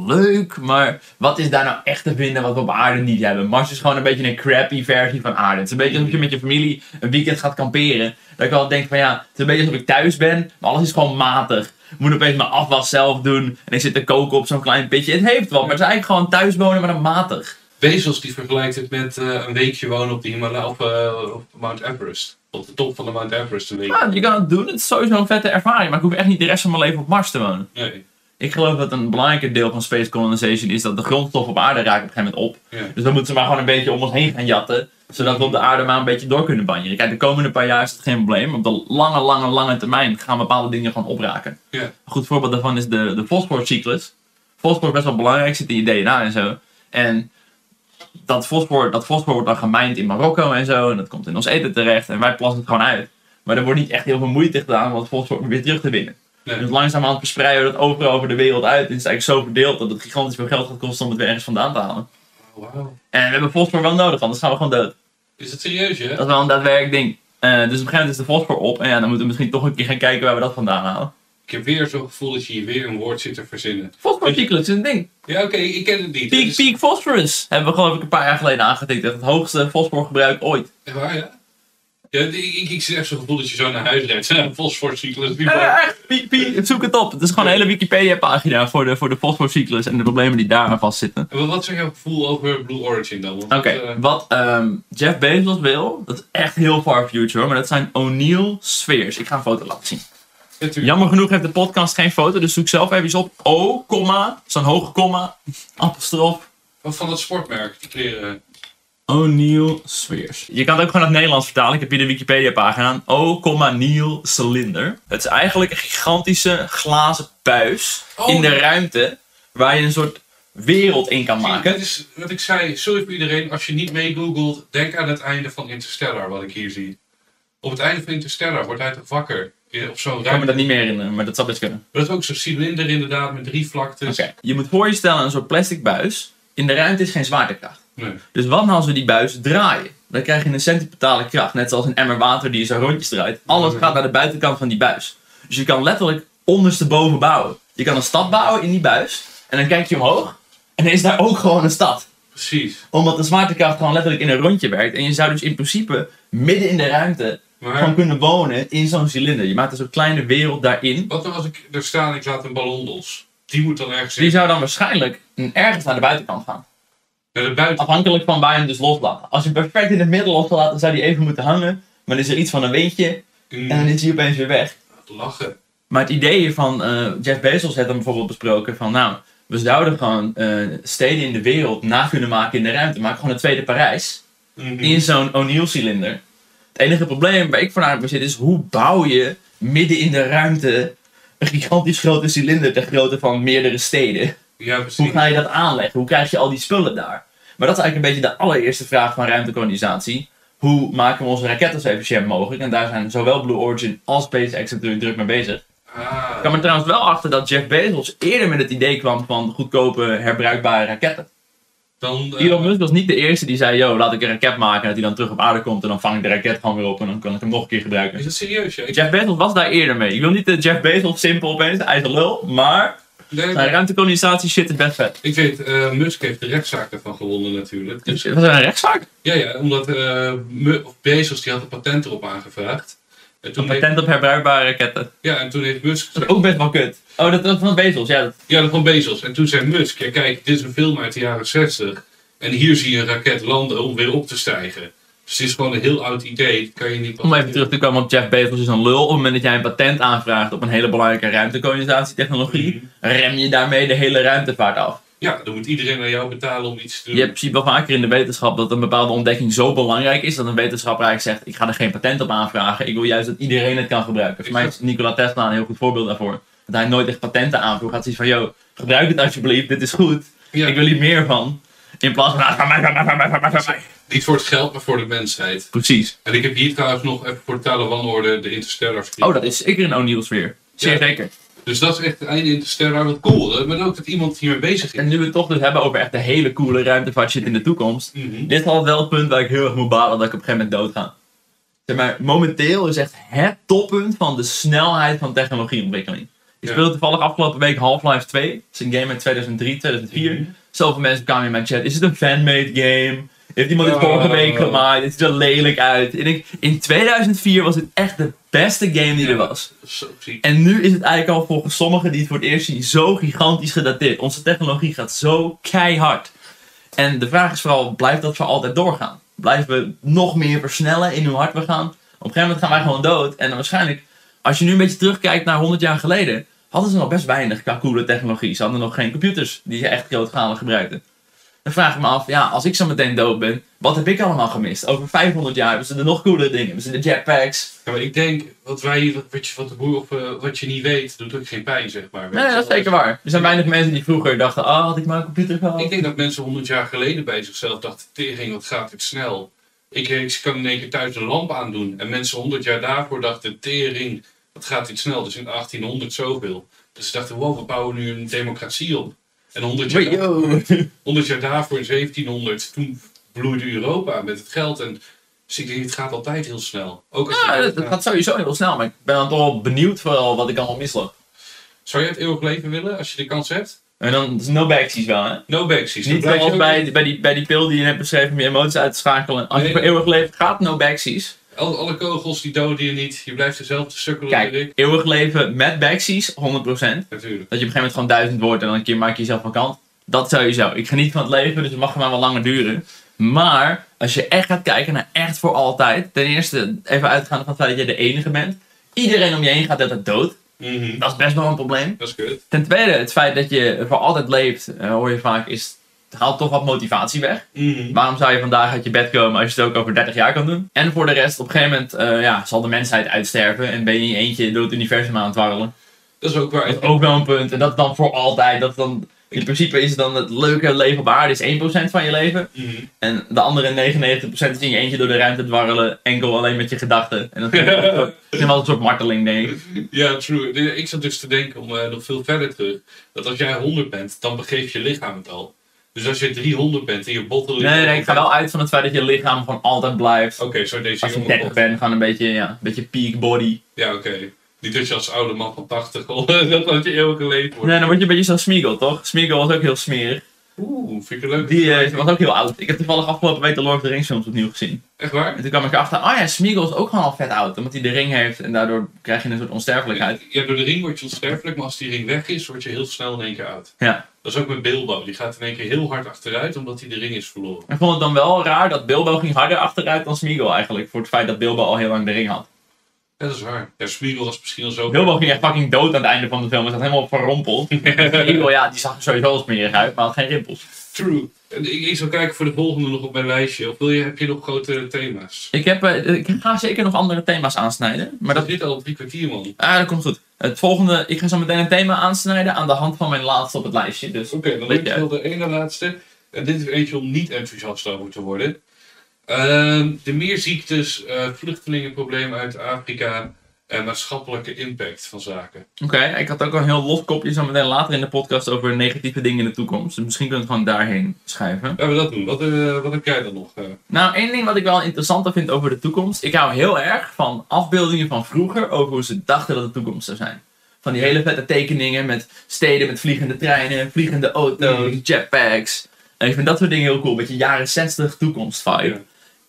leuk, maar wat is daar nou echt te vinden wat we op aarde niet hebben? Mars is gewoon een beetje een crappy versie van aarde. Het is een beetje alsof je met je familie een weekend gaat kamperen. Dat ik wel denk van ja, het is een beetje alsof ik thuis ben, maar alles is gewoon matig. Ik moet opeens mijn afwas zelf doen en ik zit te koken op zo'n klein pitje. Het heeft wel, maar het is eigenlijk gewoon thuis wonen, maar dan matig. Bezos die vergelijkt het met eh, een weekje wonen op de Himalaya of eh, op Mount Everest. Op de top van de Mount Everest een week. Ja, je kan het doen, het is sowieso een vette ervaring, maar ik hoef echt niet de rest van mijn leven op Mars te wonen. Nee. Ik geloof dat een belangrijker deel van space colonization is dat de grondstof op aarde raakt op een gegeven moment op. Ja. Dus dan moeten ze maar gewoon een beetje om ons heen gaan jatten. Zodat we op de aarde maar een beetje door kunnen banjeren. Kijk, de komende paar jaar is het geen probleem. Op de lange, lange, lange termijn gaan bepaalde dingen gewoon opraken. Ja. Een goed voorbeeld daarvan is de, de fosforcyclus. Fosfor is best wel belangrijk, zit in je DNA en zo. En dat fosfor, dat fosfor wordt dan gemijnd in Marokko en zo. En dat komt in ons eten terecht. En wij plassen het gewoon uit. Maar er wordt niet echt heel veel moeite gedaan om dat fosfor weer terug te winnen. Nee. Dus langzamerhand verspreiden we dat overal over de wereld uit. En het is eigenlijk zo verdeeld dat het gigantisch veel geld gaat kosten om het weer ergens vandaan te halen. Wauw. En we hebben fosfor wel nodig, anders gaan we gewoon dood. Is het serieus, hè? Dat is wel een daadwerkelijk ding. Eh, dus op een gegeven moment is de fosfor op. En ja, dan moeten we misschien toch een keer gaan kijken waar we dat vandaan halen. Ik heb weer zo'n gevoel dat je hier weer een woord zit te verzinnen. Fosforcyclus is een ding. Ja, oké, ik ken het niet. Peak, is- peak phosphorus hebben we geloof ik een paar jaar geleden aangetikt. Dat het hoogste fosforgebruik ooit. Echt waar, ja? Ja, ik, ik, echt zo'n gevoel dat je zo naar huis rijdt. Fosforcyclus. Eh, echt, peak, peak, zoek het op. Het is gewoon een hele Wikipedia pagina voor de, voor de fosforcyclus en de problemen die daaraan vastzitten. En wat- wat is jouw gevoel over Blue Origin dan? Oké, eh, wat ehm, Jeff Bezos wil, dat is echt heel far future maar dat zijn O'Neill spheres. Ik ga een foto laten zien. Jammer genoeg heeft de podcast geen foto, dus zoek zelf even eens op. O, komma, zo'n hoge komma, apostrof, Wat van dat sportmerk, die kleren. O'Neill spheres. Je kan het ook gewoon naar het Nederlands vertalen. Ik heb hier de Wikipedia pagina. O, Neil cilinder. Het is eigenlijk een gigantische glazen buis Oh. in de ruimte, waar je een soort wereld in kan maken. Dit is wat ik zei, sorry voor iedereen, als je niet mee googelt, denk aan het einde van Interstellar, wat ik hier zie. Op het einde van Interstellar wordt hij toch wakker in- op zo'n Ik kan me dat niet meer herinneren, maar dat zou best kunnen. Dat is ook zo'n cilinder inderdaad, met drie vlaktes. Oké. Je moet voor je stellen een soort plastic buis. In de ruimte is geen zwaartekracht. Nee. Dus wat nou als we die buis draaien? Dan krijg je een centripetale kracht, net zoals een emmer water die zo rondjes draait. Alles gaat naar de buitenkant van die buis. Dus je kan letterlijk ondersteboven bouwen. Je kan een stad bouwen in die buis. En dan kijk je omhoog. En dan is daar ook gewoon een stad. Precies. Omdat de zwaartekracht gewoon letterlijk in een rondje werkt. En je zou dus in principe midden in de ruimte gewoon Maar kunnen wonen in zo'n cilinder. Je maakt een soort kleine wereld daarin. wat nou als ik er sta en ik laat een ballon los? Die moet dan ergens Die zou dan waarschijnlijk ergens naar de buitenkant gaan. Buiten. Afhankelijk van waar je hem dus loslaat. Als je hem perfect in het midden loslaat, dan zou die even moeten hangen. Maar dan is er iets van een windje en dan is hij opeens weer weg. Lachen. Maar het idee van eh, Jeff Bezos heeft dan bijvoorbeeld besproken van nou, we zouden gewoon eh, steden in de wereld na kunnen maken in de ruimte. Maak gewoon een tweede Parijs Mhm. in zo'n O'Neill cilinder. Het enige probleem waar ik voornamelijk bij zit is hoe bouw je midden in de ruimte een gigantisch grote cilinder ter grootte van meerdere steden. Ja, Hoe ga je dat aanleggen? Hoe krijg je al die spullen daar? Maar dat is eigenlijk een beetje de allereerste vraag van ruimtekolonisatie. Hoe maken we onze raketten zo efficiënt mogelijk? En daar zijn zowel Blue Origin als SpaceX natuurlijk druk mee bezig. Ah, Ik kwam er trouwens wel achter dat Jeff Bezos eerder met het idee kwam van goedkope herbruikbare raketten. dan, eh, Elon Musk was niet de eerste die zei, yo, laat ik een raket maken. En dat hij dan terug op aarde komt en dan vang ik de raket gewoon weer op en dan kan ik hem nog een keer gebruiken. Is dat serieus? Ja? Jeff Bezos was daar eerder mee. Ik wil niet de Jeff Bezos simpel opeens, een lul, maar nee, zijn ruimtekolonisatie shit is best vet. ik weet, eh, Musk heeft de rechtszaak daarvan gewonnen natuurlijk. Dus, was er een rechtszaak? ja, ja, omdat eh, of Bezos die had een patent erop aangevraagd. En toen, Een heeft, patent op herbruikbare raketten. ja, en toen heeft Musk Dat gezegd, is ook best wel kut. Oh, dat was van Bezos, ja. Dat... ja, dat van Bezos. En toen zei Musk, ja kijk, dit is een film uit de jaren 60. En hier zie je een raket landen om weer op te stijgen. Dus het is gewoon een heel oud idee. Dat kan je niet Om even terug te komen op Jeff Bezos is een lul. Op het moment dat jij een patent aanvraagt op een hele belangrijke ruimtekolonisatietechnologie, rem je daarmee de hele ruimtevaart af. Ja, dan moet iedereen aan jou betalen om iets te doen. Je hebt ziet wel vaker in de wetenschap dat een bepaalde ontdekking zo belangrijk is dat een wetenschapper eigenlijk zegt: Ik ga er geen patent op aanvragen. Ik wil juist dat iedereen het kan gebruiken. Voor mij is Nikola Tesla een heel goed voorbeeld daarvoor. Dat hij nooit echt patenten aanvroeg. Had zoiets van: Yo, gebruik het alsjeblieft, dit is goed. Ja. Ik wil hier meer van. In plaats van: "Ah, van mij, van mij, van mij, van mij, van mij." Niet voor het geld, maar voor de mensheid. Precies. En ik heb hier trouwens nog even voor totale wanorde de Interstellar script. Oh, dat is zeker een O'Neill sfeer. Zeer Ja. zeker. Dus dat is echt het einde Interstellar. Wat cool, hè? maar ook dat iemand hiermee bezig is. En nu we het toch dus hebben over echt de hele coole ruimtevaart shit in de toekomst. Mhm. Dit is al wel het punt waar ik heel erg moet balen dat ik op een gegeven moment dood ga. Zeg maar, momenteel is echt het toppunt van de snelheid van technologieontwikkeling. Ik Ja. speelde toevallig afgelopen week Half-Life 2. Dat is een game uit 2003, 2004. Mhm. Zoveel mensen kwamen in mijn chat. Is het een fanmade game? Heeft iemand dit Oh. vorige week gemaakt? Het ziet er lelijk uit. En ik, in 2004 was het echt de beste game die er was. Zo ziek. En nu is het eigenlijk al volgens sommigen die het voor het eerst zien zo gigantisch gedateerd. Onze technologie gaat zo keihard. En de vraag is vooral, blijft dat voor altijd doorgaan? Blijven we nog meer versnellen in hoe hard we gaan? Op een gegeven moment gaan wij gewoon dood. En dan waarschijnlijk, als je nu een beetje terugkijkt naar 100 jaar geleden, hadden ze nog best weinig qua coole technologie. Ze hadden nog geen computers die ze echt grootschalig gebruikten. Dan vraag ik me af, ja, als ik zo meteen dood ben, wat heb ik allemaal gemist? Over 500 jaar hebben ze er nog coolere dingen. Hebben ze de jetpacks, Ja, maar ik denk, wat, wij, wat, wat, je, wat, de boer, of, eh, wat je niet weet, doet ook geen pijn, zeg maar. Nee, dat is zeker waar. Er zijn weinig mensen die vroeger dachten, ah, had ik maar een computer gehad. Ik denk dat mensen 100 jaar geleden bij zichzelf dachten, tering, wat gaat dit snel. Ik, ik kan in één keer thuis een lamp aandoen. En mensen 100 jaar daarvoor dachten, tering, wat gaat dit snel. Dus in 1800 zoveel. Dus ze dachten, wow, we bouwen nu een democratie op. En 100 jaar, Wait, yo. 100 jaar daarvoor, in 1700, toen bloeide Europa met het geld. En, dus ik denk, het gaat altijd heel snel. Ook als je Ja, dat, dat gaat sowieso heel snel, maar ik ben dan toch wel benieuwd vooral wat ik allemaal misloop. Zou jij het eeuwig leven willen, als je de kans hebt? En dan is no backsies wel, hè? No backsies. Niet je zoals bij, bij, die, bij die pil die je net beschreven om je emoties uit te schakelen. Als je Nee, voor nee. eeuwig leeft, gaat no backsies. Alle, alle kogels die doden je niet. Je blijft dezelfde sukkelen, Kijk, Erik. eeuwig leven met backsies, 100%. Dat je op een Natuurlijk. gegeven moment gewoon duizend wordt en dan een keer maak je jezelf van kant. Dat sowieso. Ik geniet van het leven, dus het mag maar wel langer duren. Maar, als je echt gaat kijken naar echt voor altijd. Ten eerste, even uitgaande van het feit dat jij de enige bent. Iedereen om je heen gaat altijd dood. Mhm. Dat is best wel een probleem. Dat is kut. Ten tweede, het feit dat je voor altijd leeft, eh, hoor je vaak, is, haalt toch wat motivatie weg. Mhm. Waarom zou je vandaag uit je bed komen als je het ook over 30 jaar kan doen? En voor de rest, op een gegeven moment eh, ja, zal de mensheid uitsterven en ben je in je eentje door het universum aan het dwarrelen. Dat is ook waar. Dat is ook wel een punt. En dat dan voor altijd. Dat dan In principe is dan het leuke leven op aarde is 1% van je leven. Mhm. En de andere 99% is in je eentje door de ruimte dwarrelen. Enkel alleen met je gedachten. En dat is wel een soort- marteling, denk ik. Ja, true. Ik zat dus te denken, om eh, nog veel verder terug, dat als jij 100 bent, dan begeeft je lichaam het al. Dus als je 300 bent en je botten Nee, nee, ik ga wel uit van het feit dat je lichaam gewoon altijd blijft. Oké, zo deze Als je jonge 30 pot. bent, gewoon een beetje, ja, een beetje peak body. Ja, oké. Niet dat je als oude man van 80 al dat je eeuwig geleefd wordt. Nee, dan word je een beetje zoals Smeagol, toch? Smeagol was ook heel smerig. Oeh, vind ik leuk. Die eh, was ook heel oud. Ik heb toevallig afgelopen week de Lord of the Rings films opnieuw gezien. Echt waar? En toen kwam ik erachter, oh ja, Smeagol is ook gewoon al vet oud. Omdat hij de ring heeft en daardoor krijg je een soort onsterfelijkheid. Ja, door de ring word je onsterfelijk, maar als die ring weg is, word je heel snel in één keer oud. Ja. Dat is ook met Bilbo. Die gaat in één keer heel hard achteruit, omdat hij de ring is verloren. Ik vond het dan wel raar dat Bilbo ging harder achteruit dan Smeagol eigenlijk. Voor het feit dat Bilbo al heel lang de ring had. Dat is waar. Ja, Smeagol was misschien al zo... Bilbo ging echt fucking dood aan het einde van de film. Hij zat helemaal verrompeld. Smeagol, ja, die zag er sowieso al smerig uit, maar had geen rimpels. True. Ik, ik zal kijken voor de volgende nog op mijn lijstje. Of wil je, heb je nog grote thema's? Ik, heb, eh, ik ga zeker nog andere thema's aansnijden. Maar dat, zit al drie kwartier, man. ah, dat komt goed. Het volgende, ik ga zo meteen een thema aansnijden aan de hand van mijn laatste op het lijstje. Dus Oké, dan heb ik wel de ene laatste. En dit is eentje om niet enthousiast over te worden. Ehm, de meerziektes, eh vluchtelingenproblemen uit Afrika en maatschappelijke impact van zaken. Oké, ik had ook al een heel los kopje zo meteen later in de podcast over negatieve dingen in de toekomst. Dus misschien kunnen we het gewoon daarheen schuiven. Laten we dat doen. Wat, eh, wat heb jij dan nog? eh? Nou, één ding wat ik wel interessanter vind over de toekomst. Ik hou heel erg van afbeeldingen van vroeger over hoe ze dachten dat de toekomst zou zijn. Van die hele vette tekeningen met steden met vliegende treinen, vliegende auto's, Mm. jetpacks. En ik vind dat soort dingen heel cool. Beetje jaren 60 toekomst vibe. Ja.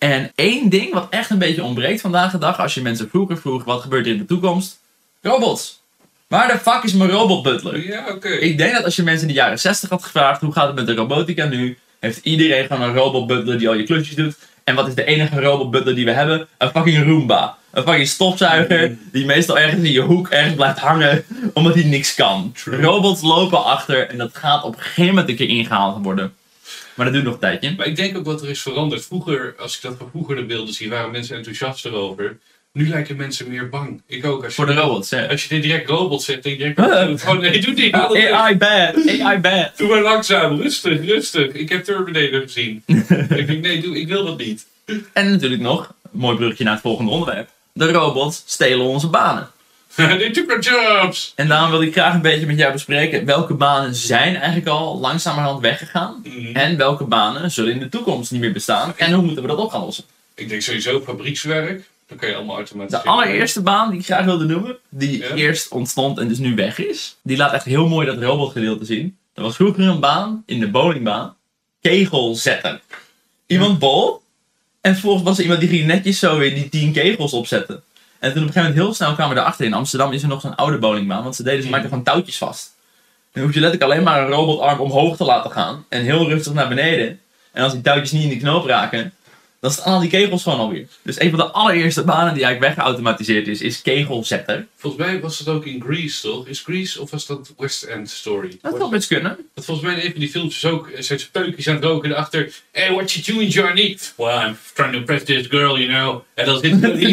En één ding wat echt een beetje ontbreekt vandaag de dag, als je mensen vroeger vroeg wat gebeurt er in de toekomst? Robots. Waar de fuck is mijn robot butler? Ja, oké. Ik denk dat als je mensen in de jaren 60 had gevraagd hoe gaat het met de robotica nu, heeft iedereen gewoon een robot butler die al je klusjes doet. En wat is de enige robot butler die we hebben? Een fucking Roomba. Een fucking stofzuiger die meestal ergens in je hoek ergens blijft hangen omdat hij niks kan. Robots lopen achter en dat gaat op een gegeven moment een keer ingehaald worden. Maar dat duurt nog een tijdje. Maar ik denk ook wat er is veranderd. Vroeger, als ik dat van vroeger de beelden zie, waren mensen enthousiast erover. Nu lijken mensen meer bang. Ik ook. Als je, Voor de robots, hè. Als je direct robot zegt, denk je direct... Oh nee, doe weg. AI bad, AI bad. Doe maar langzaam, rustig, rustig. Ik heb Terminator gezien. ik denk, nee, doe, ik wil dat niet. En natuurlijk nog, mooi brugje naar het volgende onderwerp. De robots stelen onze banen. They took our jobs! En daarom wil ik graag een beetje met jou bespreken welke banen zijn eigenlijk al langzamerhand weggegaan. Mhm. En welke banen zullen in de toekomst niet meer bestaan. En hoe moeten we dat op gaan lossen? Ik denk sowieso fabriekswerk. Dan kan je allemaal De automatiseren. allereerste baan die ik graag wilde noemen, die eerst ontstond en dus nu weg is. Die laat echt heel mooi dat robotgedeelte zien. Er was vroeger een baan in de bowlingbaan. Kegel zetten. Iemand bol. En vervolgens was er iemand die ging netjes zo weer die 10 kegels opzetten. En toen op een gegeven moment heel snel kwamen we erachter in Amsterdam is er nog zo'n oude bowlingbaan. Want ze deden ze Mhm. maakten gewoon touwtjes vast. Dan hoef je letterlijk alleen maar een robotarm omhoog te laten gaan. En heel rustig naar beneden. En als die touwtjes niet in de knoop raken, dan staan al die kegels gewoon alweer. Dus een van de allereerste banen die eigenlijk weggeautomatiseerd is, is kegelzetter. Volgens mij was het ook in Greece, toch? Is Greece of was dat West End Story? Dat zou best kunnen. Dat volgens mij in een van die filmpjes ook eh, zijn speukjes aan het roken erachter. Hey, what you doing, Johnny? Well, I'm trying to impress this girl, you know. En dan zit Die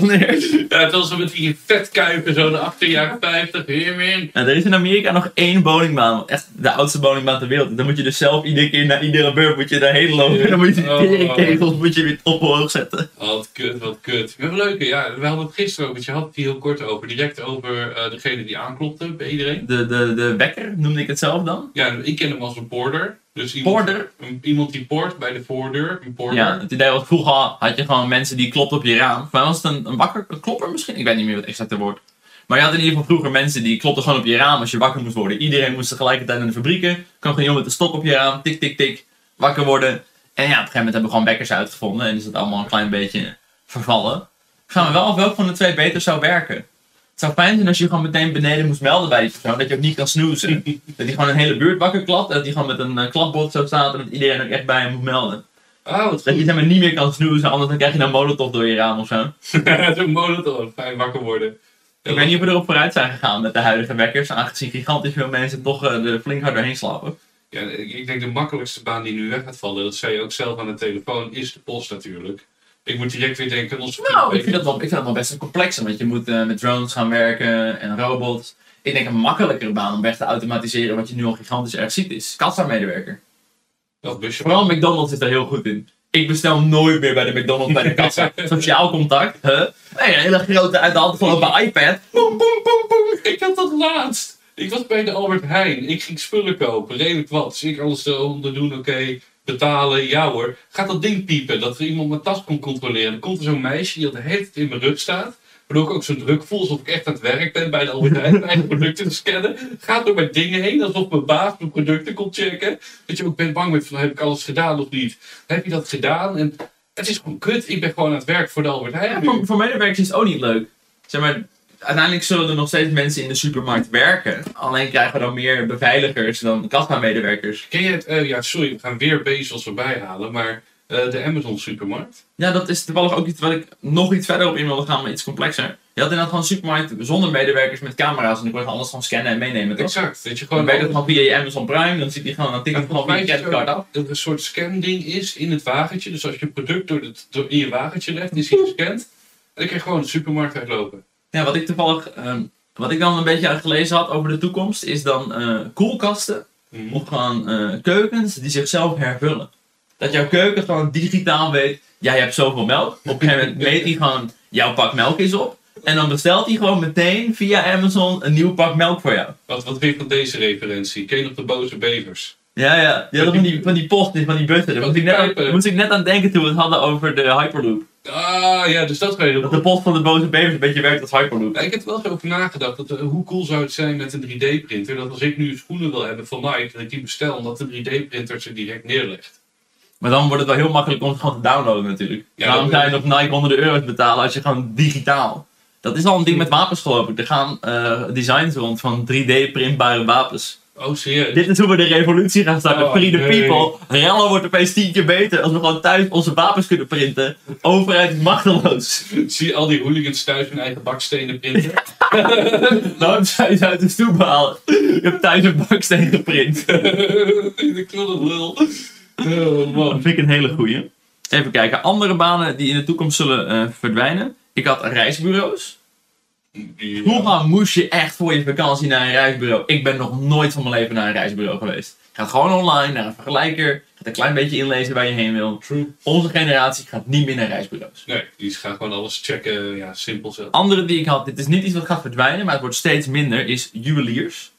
neer. Ja, het was met die vetkuipen zo de achter jaren 50. Here, man. Nou, er is in Amerika nog één bowlingbaan, wat echt de oudste bowlingbaan ter wereld. Dan moet je dus zelf iedere keer na iedere beurt moet je daarheen lopen. En dan moet je die Oh. teringkegels moet je weer ophoog zetten. Oh, wat kut, wat kut. Maar wel leuk, ja. We hadden het gisteren ook, want je had het hier heel kort over. Direct over eh, degene die aanklopte bij iedereen. De, de, de wekker noemde ik het zelf dan. Ja, ik ken hem als een porter. Dus iemand, Porter? een- iemand die poort bij de voordeur. Een porter. Ja, het idee was vroeger had je gewoon mensen die klopten op je raam. Mij was het een, een wakker, een klopper misschien? Ik weet niet meer wat het exacte woord. Maar je had in ieder geval vroeger mensen die klopten gewoon op je raam als je wakker moest worden. Iedereen moest tegelijkertijd in de fabrieken. kwam gewoon iemand met een stok op je raam, tik tik tik, wakker worden. En ja, op een gegeven moment hebben we gewoon wekkers uitgevonden en is het allemaal een klein beetje vervallen. Ik vraag me wel af welke van de twee beter zou werken. Het zou fijn zijn als je gewoon meteen beneden moest melden bij die persoon, dat je ook niet kan snoezen. dat hij gewoon een hele buurt wakker klapt, en dat hij gewoon met een eh, klapbord zo staat en dat iedereen ook echt bij hem moet melden. Wat Dat je maar niet meer kan snoezen, anders dan krijg je dan molotov door je raam of zo. Zo'n molotov. Fijn wakker worden. Ik weet niet of we erop vooruit zijn gegaan met de huidige wekkers, aangezien gigantisch veel mensen toch eh, er flink hard doorheen slapen. Ja, ik denk de makkelijkste baan die nu weg gaat vallen, dat zei je ook zelf aan de telefoon, is de post natuurlijk. Ik moet direct weer denken aan onze Nou, ik vind dat wel, ik vind dat wel best een complexe, want je moet eh, met drones gaan werken en robots. Ik denk een makkelijkere baan om weg te automatiseren wat je nu al gigantisch erg ziet is kassa-medewerker. Dat busje. Vooral McDonald's is daar heel goed in. Ik bestel nooit meer bij de McDonald's bij de kassa. Sociaal contact. Huh? Nee, een hele grote uit de hand gelopen iPad. Boem, boem, boem, boem. Ik had dat laatst. Ik was bij de Albert Heijn. Ik ging spullen kopen. Redelijk wat. Dus ik alles eronder doen. Oké. betalen. Ja hoor. Gaat dat ding piepen. Dat er iemand mijn tas kon controleren. Dan komt er zo'n meisje die al de hele tijd in mijn rug staat. Waardoor ik ook zo druk voel alsof ik echt aan het werk ben bij de Albert Heijn. Mijn eigen producten te scannen. Gaat door mijn dingen heen. Alsof mijn baas mijn producten komt checken. Dat je ook bent bang bent van heb ik alles gedaan of niet. Heb je dat gedaan. En het is gewoon kut. Ik ben gewoon aan het werk voor de Albert Heijn. Ja, voor, voor medewerkers is het ook niet leuk. Zeg maar, uiteindelijk zullen er nog steeds mensen in de supermarkt werken. Alleen krijgen we dan meer beveiligers dan kassa-medewerkers. Ken je het? eh, ja, sorry, we gaan weer Bezos erbij halen, maar eh, de Amazon supermarkt. Ja, dat is toevallig ook iets wat ik nog iets verder op in wilde gaan, maar iets complexer. Je had inderdaad gewoon een supermarkt zonder medewerkers met camera's en dan kon je alles gewoon scannen en meenemen, toch? Exact, dat je Dan gewoon weet je het gewoon via je Amazon Prime, dan ziet hij gewoon een ticket van je creditcard af. dat er een soort scanding is in het wagentje. Dus als je een product door, het, door in je wagentje legt, is hij gescand. En dan kan je gewoon de supermarkt uitlopen. Ja, wat ik toevallig, ehm, wat ik dan een beetje gelezen had over de toekomst, is dan eh, koelkasten Mhm. of gewoon eh, keukens die zichzelf hervullen. Dat jouw keuken gewoon digitaal weet, jij hebt zoveel melk. Op een gegeven moment meet hij gewoon, jouw pak melk is op. En dan bestelt hij gewoon meteen via Amazon een nieuw pak melk voor jou. Wat, wat je van deze referentie? Ken je nog de boze bevers? Ja, ja. Die hadden van die, van die post, van die bussen. Daar moest ik, net aan, moest ik net aan denken toen we het hadden over de Hyperloop. Ah ja, dus dat kan je Dat de post van de boze bevers een beetje werkt als Hyperloop. Ja, ik heb er wel eens over nagedacht. Dat, eh, hoe cool zou het zijn met een 3D-printer? Dat als ik nu schoenen wil hebben van Nike, dat ik die bestel, omdat de 3D-printer ze direct neerlegt. Maar dan wordt het wel heel makkelijk om het gewoon te downloaden natuurlijk. Ja, Waarom dat- zou je nog Nike honderden euro's betalen als je gewoon digitaal... Dat is al een ding met wapens geloof ik. Er gaan eh, designs rond van 3D-printbare wapens. Oh, serieus? Dit is hoe we de revolutie gaan starten. Oh, Free the nee. people. Rellen wordt opeens tien keer beter als we gewoon thuis onze wapens kunnen printen. Overheid machteloos. Zie je al die hooligans thuis hun eigen bakstenen printen? Zou je ze uit de stoep halen? Je hebt thuis een baksteen geprint. de knullig lul. Oh, man. Dat vind ik een hele goeie. Even kijken. Andere banen die in de toekomst zullen eh, verdwijnen. Ik had reisbureaus. Ja. Vroeger moest je echt voor je vakantie naar een reisbureau. Ik ben nog nooit van mijn leven naar een reisbureau geweest. Gaat gewoon online naar een vergelijker. Gaat een klein beetje inlezen waar je heen wil. True. Onze generatie gaat niet meer naar reisbureaus. Nee, die gaan gewoon alles checken. Ja, simpel zo. Andere die ik had, dit is niet iets wat gaat verdwijnen, maar het wordt steeds minder, is juweliers.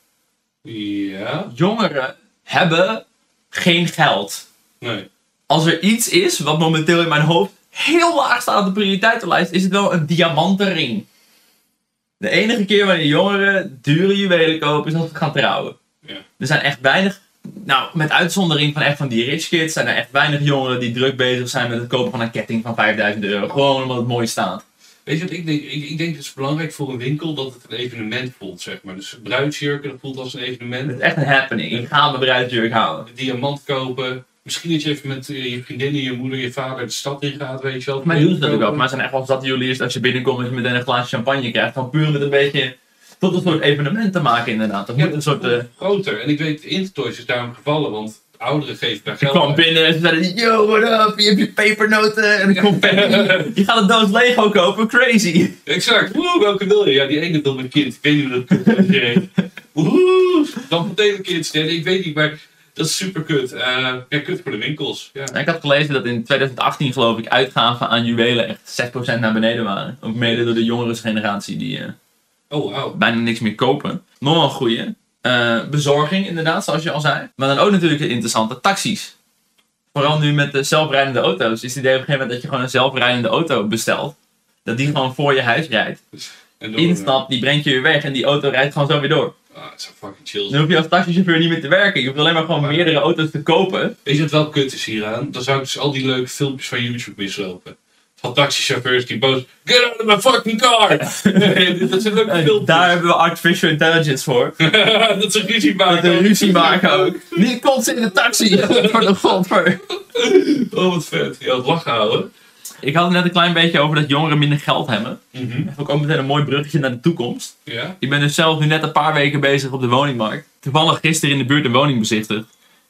Ja? Jongeren hebben geen geld. Nee. Als er iets is wat momenteel in mijn hoofd heel laag staat op de prioriteitenlijst, is het wel een diamanten ring. De enige keer wanneer jongeren dure juwelen kopen is als ze gaan trouwen. Ja. Er zijn echt weinig, nou met uitzondering van echt van die rich kids, zijn er echt weinig jongeren die druk bezig zijn met het kopen van een ketting van 5000 euro. Gewoon omdat het mooi staat. Weet je wat ik denk? Ik, ik denk het is belangrijk voor een winkel dat het een evenement voelt, zeg maar. Dus bruidsjurken, dat voelt als een evenement. Het is echt een happening. Ik ga mijn bruidsjurk halen. Een diamant kopen. Misschien dat je even met eh, je vriendinnen, je moeder, je vader de stad in gaat, weet je wel. Maar doen ze dat ook wel. Maar zijn echt wel zat juweliers als je binnenkomt en je meteen een glaasje champagne krijgt. Gewoon puur met een beetje tot een soort evenement te maken inderdaad. Dat Ja, moet een soort... eh, groter. En ik weet, Intertoys is daarom gevallen, want ouderen geven daar Ik geld kwam aan. binnen en ze zeiden, yo, what up? Je hebt je pepernoten en een je gaat een doos Lego kopen, crazy. Exact. Woe, welke wil je? Ja, die ene wil mijn kind. Ik weet niet hoe dat heet. Woe, dan meteen een kind stellen. Ik weet niet, maar dat is super kut. Eh, ja, kut voor de winkels. Ja. Ik had gelezen dat in 2018 geloof ik uitgaven aan juwelen echt 6% naar beneden waren. Ook mede door de jongere generatie die eh, Oh, wauw. bijna niks meer kopen. Nog wel een goeie. Eh, bezorging inderdaad, zoals je al zei. Maar dan ook natuurlijk interessante taxis. Vooral nu met de zelfrijdende auto's. Is het idee op een gegeven moment dat je gewoon een zelfrijdende auto bestelt. Dat die gewoon voor je huis rijdt. Instapt, die brengt je weer weg en die auto rijdt gewoon zo weer door. Eh, Ah, het zou fucking chill Dan zijn. hoef je als taxichauffeur niet meer te werken. Je hoeft alleen maar gewoon Maar- meerdere auto's te kopen. Weet je wat wel kut is hieraan? Dan zou ik dus al die leuke filmpjes van YouTube mislopen. Van taxichauffeurs die boos... Get out of my fucking car! dat zijn leuke En filmpjes. daar hebben we artificial intelligence voor. dat ze ruzie Dat maken. de ruzie maken ook. Niet kotsen in de taxi. Voor de godver. Oh, wat vet. Ja, het lachen houden. Ik had het net een klein beetje over dat jongeren minder geld hebben. Mhm. Dat vond ik ook meteen een mooi bruggetje naar de toekomst. Ik ben dus zelf nu net een paar weken bezig op de woningmarkt. Toevallig gisteren in de buurt een woning bezichtigd.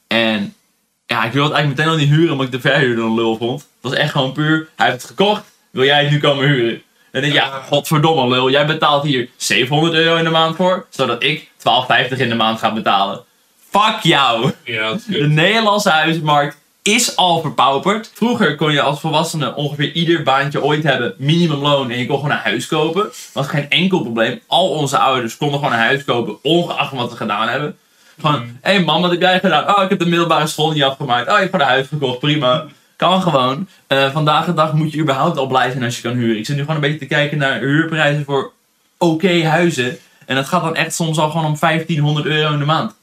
En ja, ik wil het eigenlijk meteen al niet huren omdat ik de verhuurder een lul vond. Het was echt gewoon puur, hij heeft het gekocht, wil jij het nu komen huren? Dan denk je, ja, godverdomme lul, jij betaalt hier 700 euro in de maand voor, zodat ik 12,50 in de maand ga betalen. Fuck jou! Ja, De. Nederlandse huizenmarkt is al verpauperd. Vroeger kon je als volwassene ongeveer ieder baantje ooit hebben, minimumloon, en je kon gewoon een huis kopen. Was geen enkel probleem. Al onze ouders konden gewoon een huis kopen, ongeacht wat ze gedaan hebben. Gewoon, hé hey man, wat heb jij gedaan? Oh, ik heb de middelbare school niet afgemaakt. Oh, je hebt gewoon een huis gekocht, prima. Kan gewoon. Eh, vandaag de dag moet je überhaupt al blij zijn als je kan huren. Ik zit nu gewoon een beetje te kijken naar huurprijzen voor oké huizen. En dat gaat dan echt soms al gewoon om 1500 euro in de maand.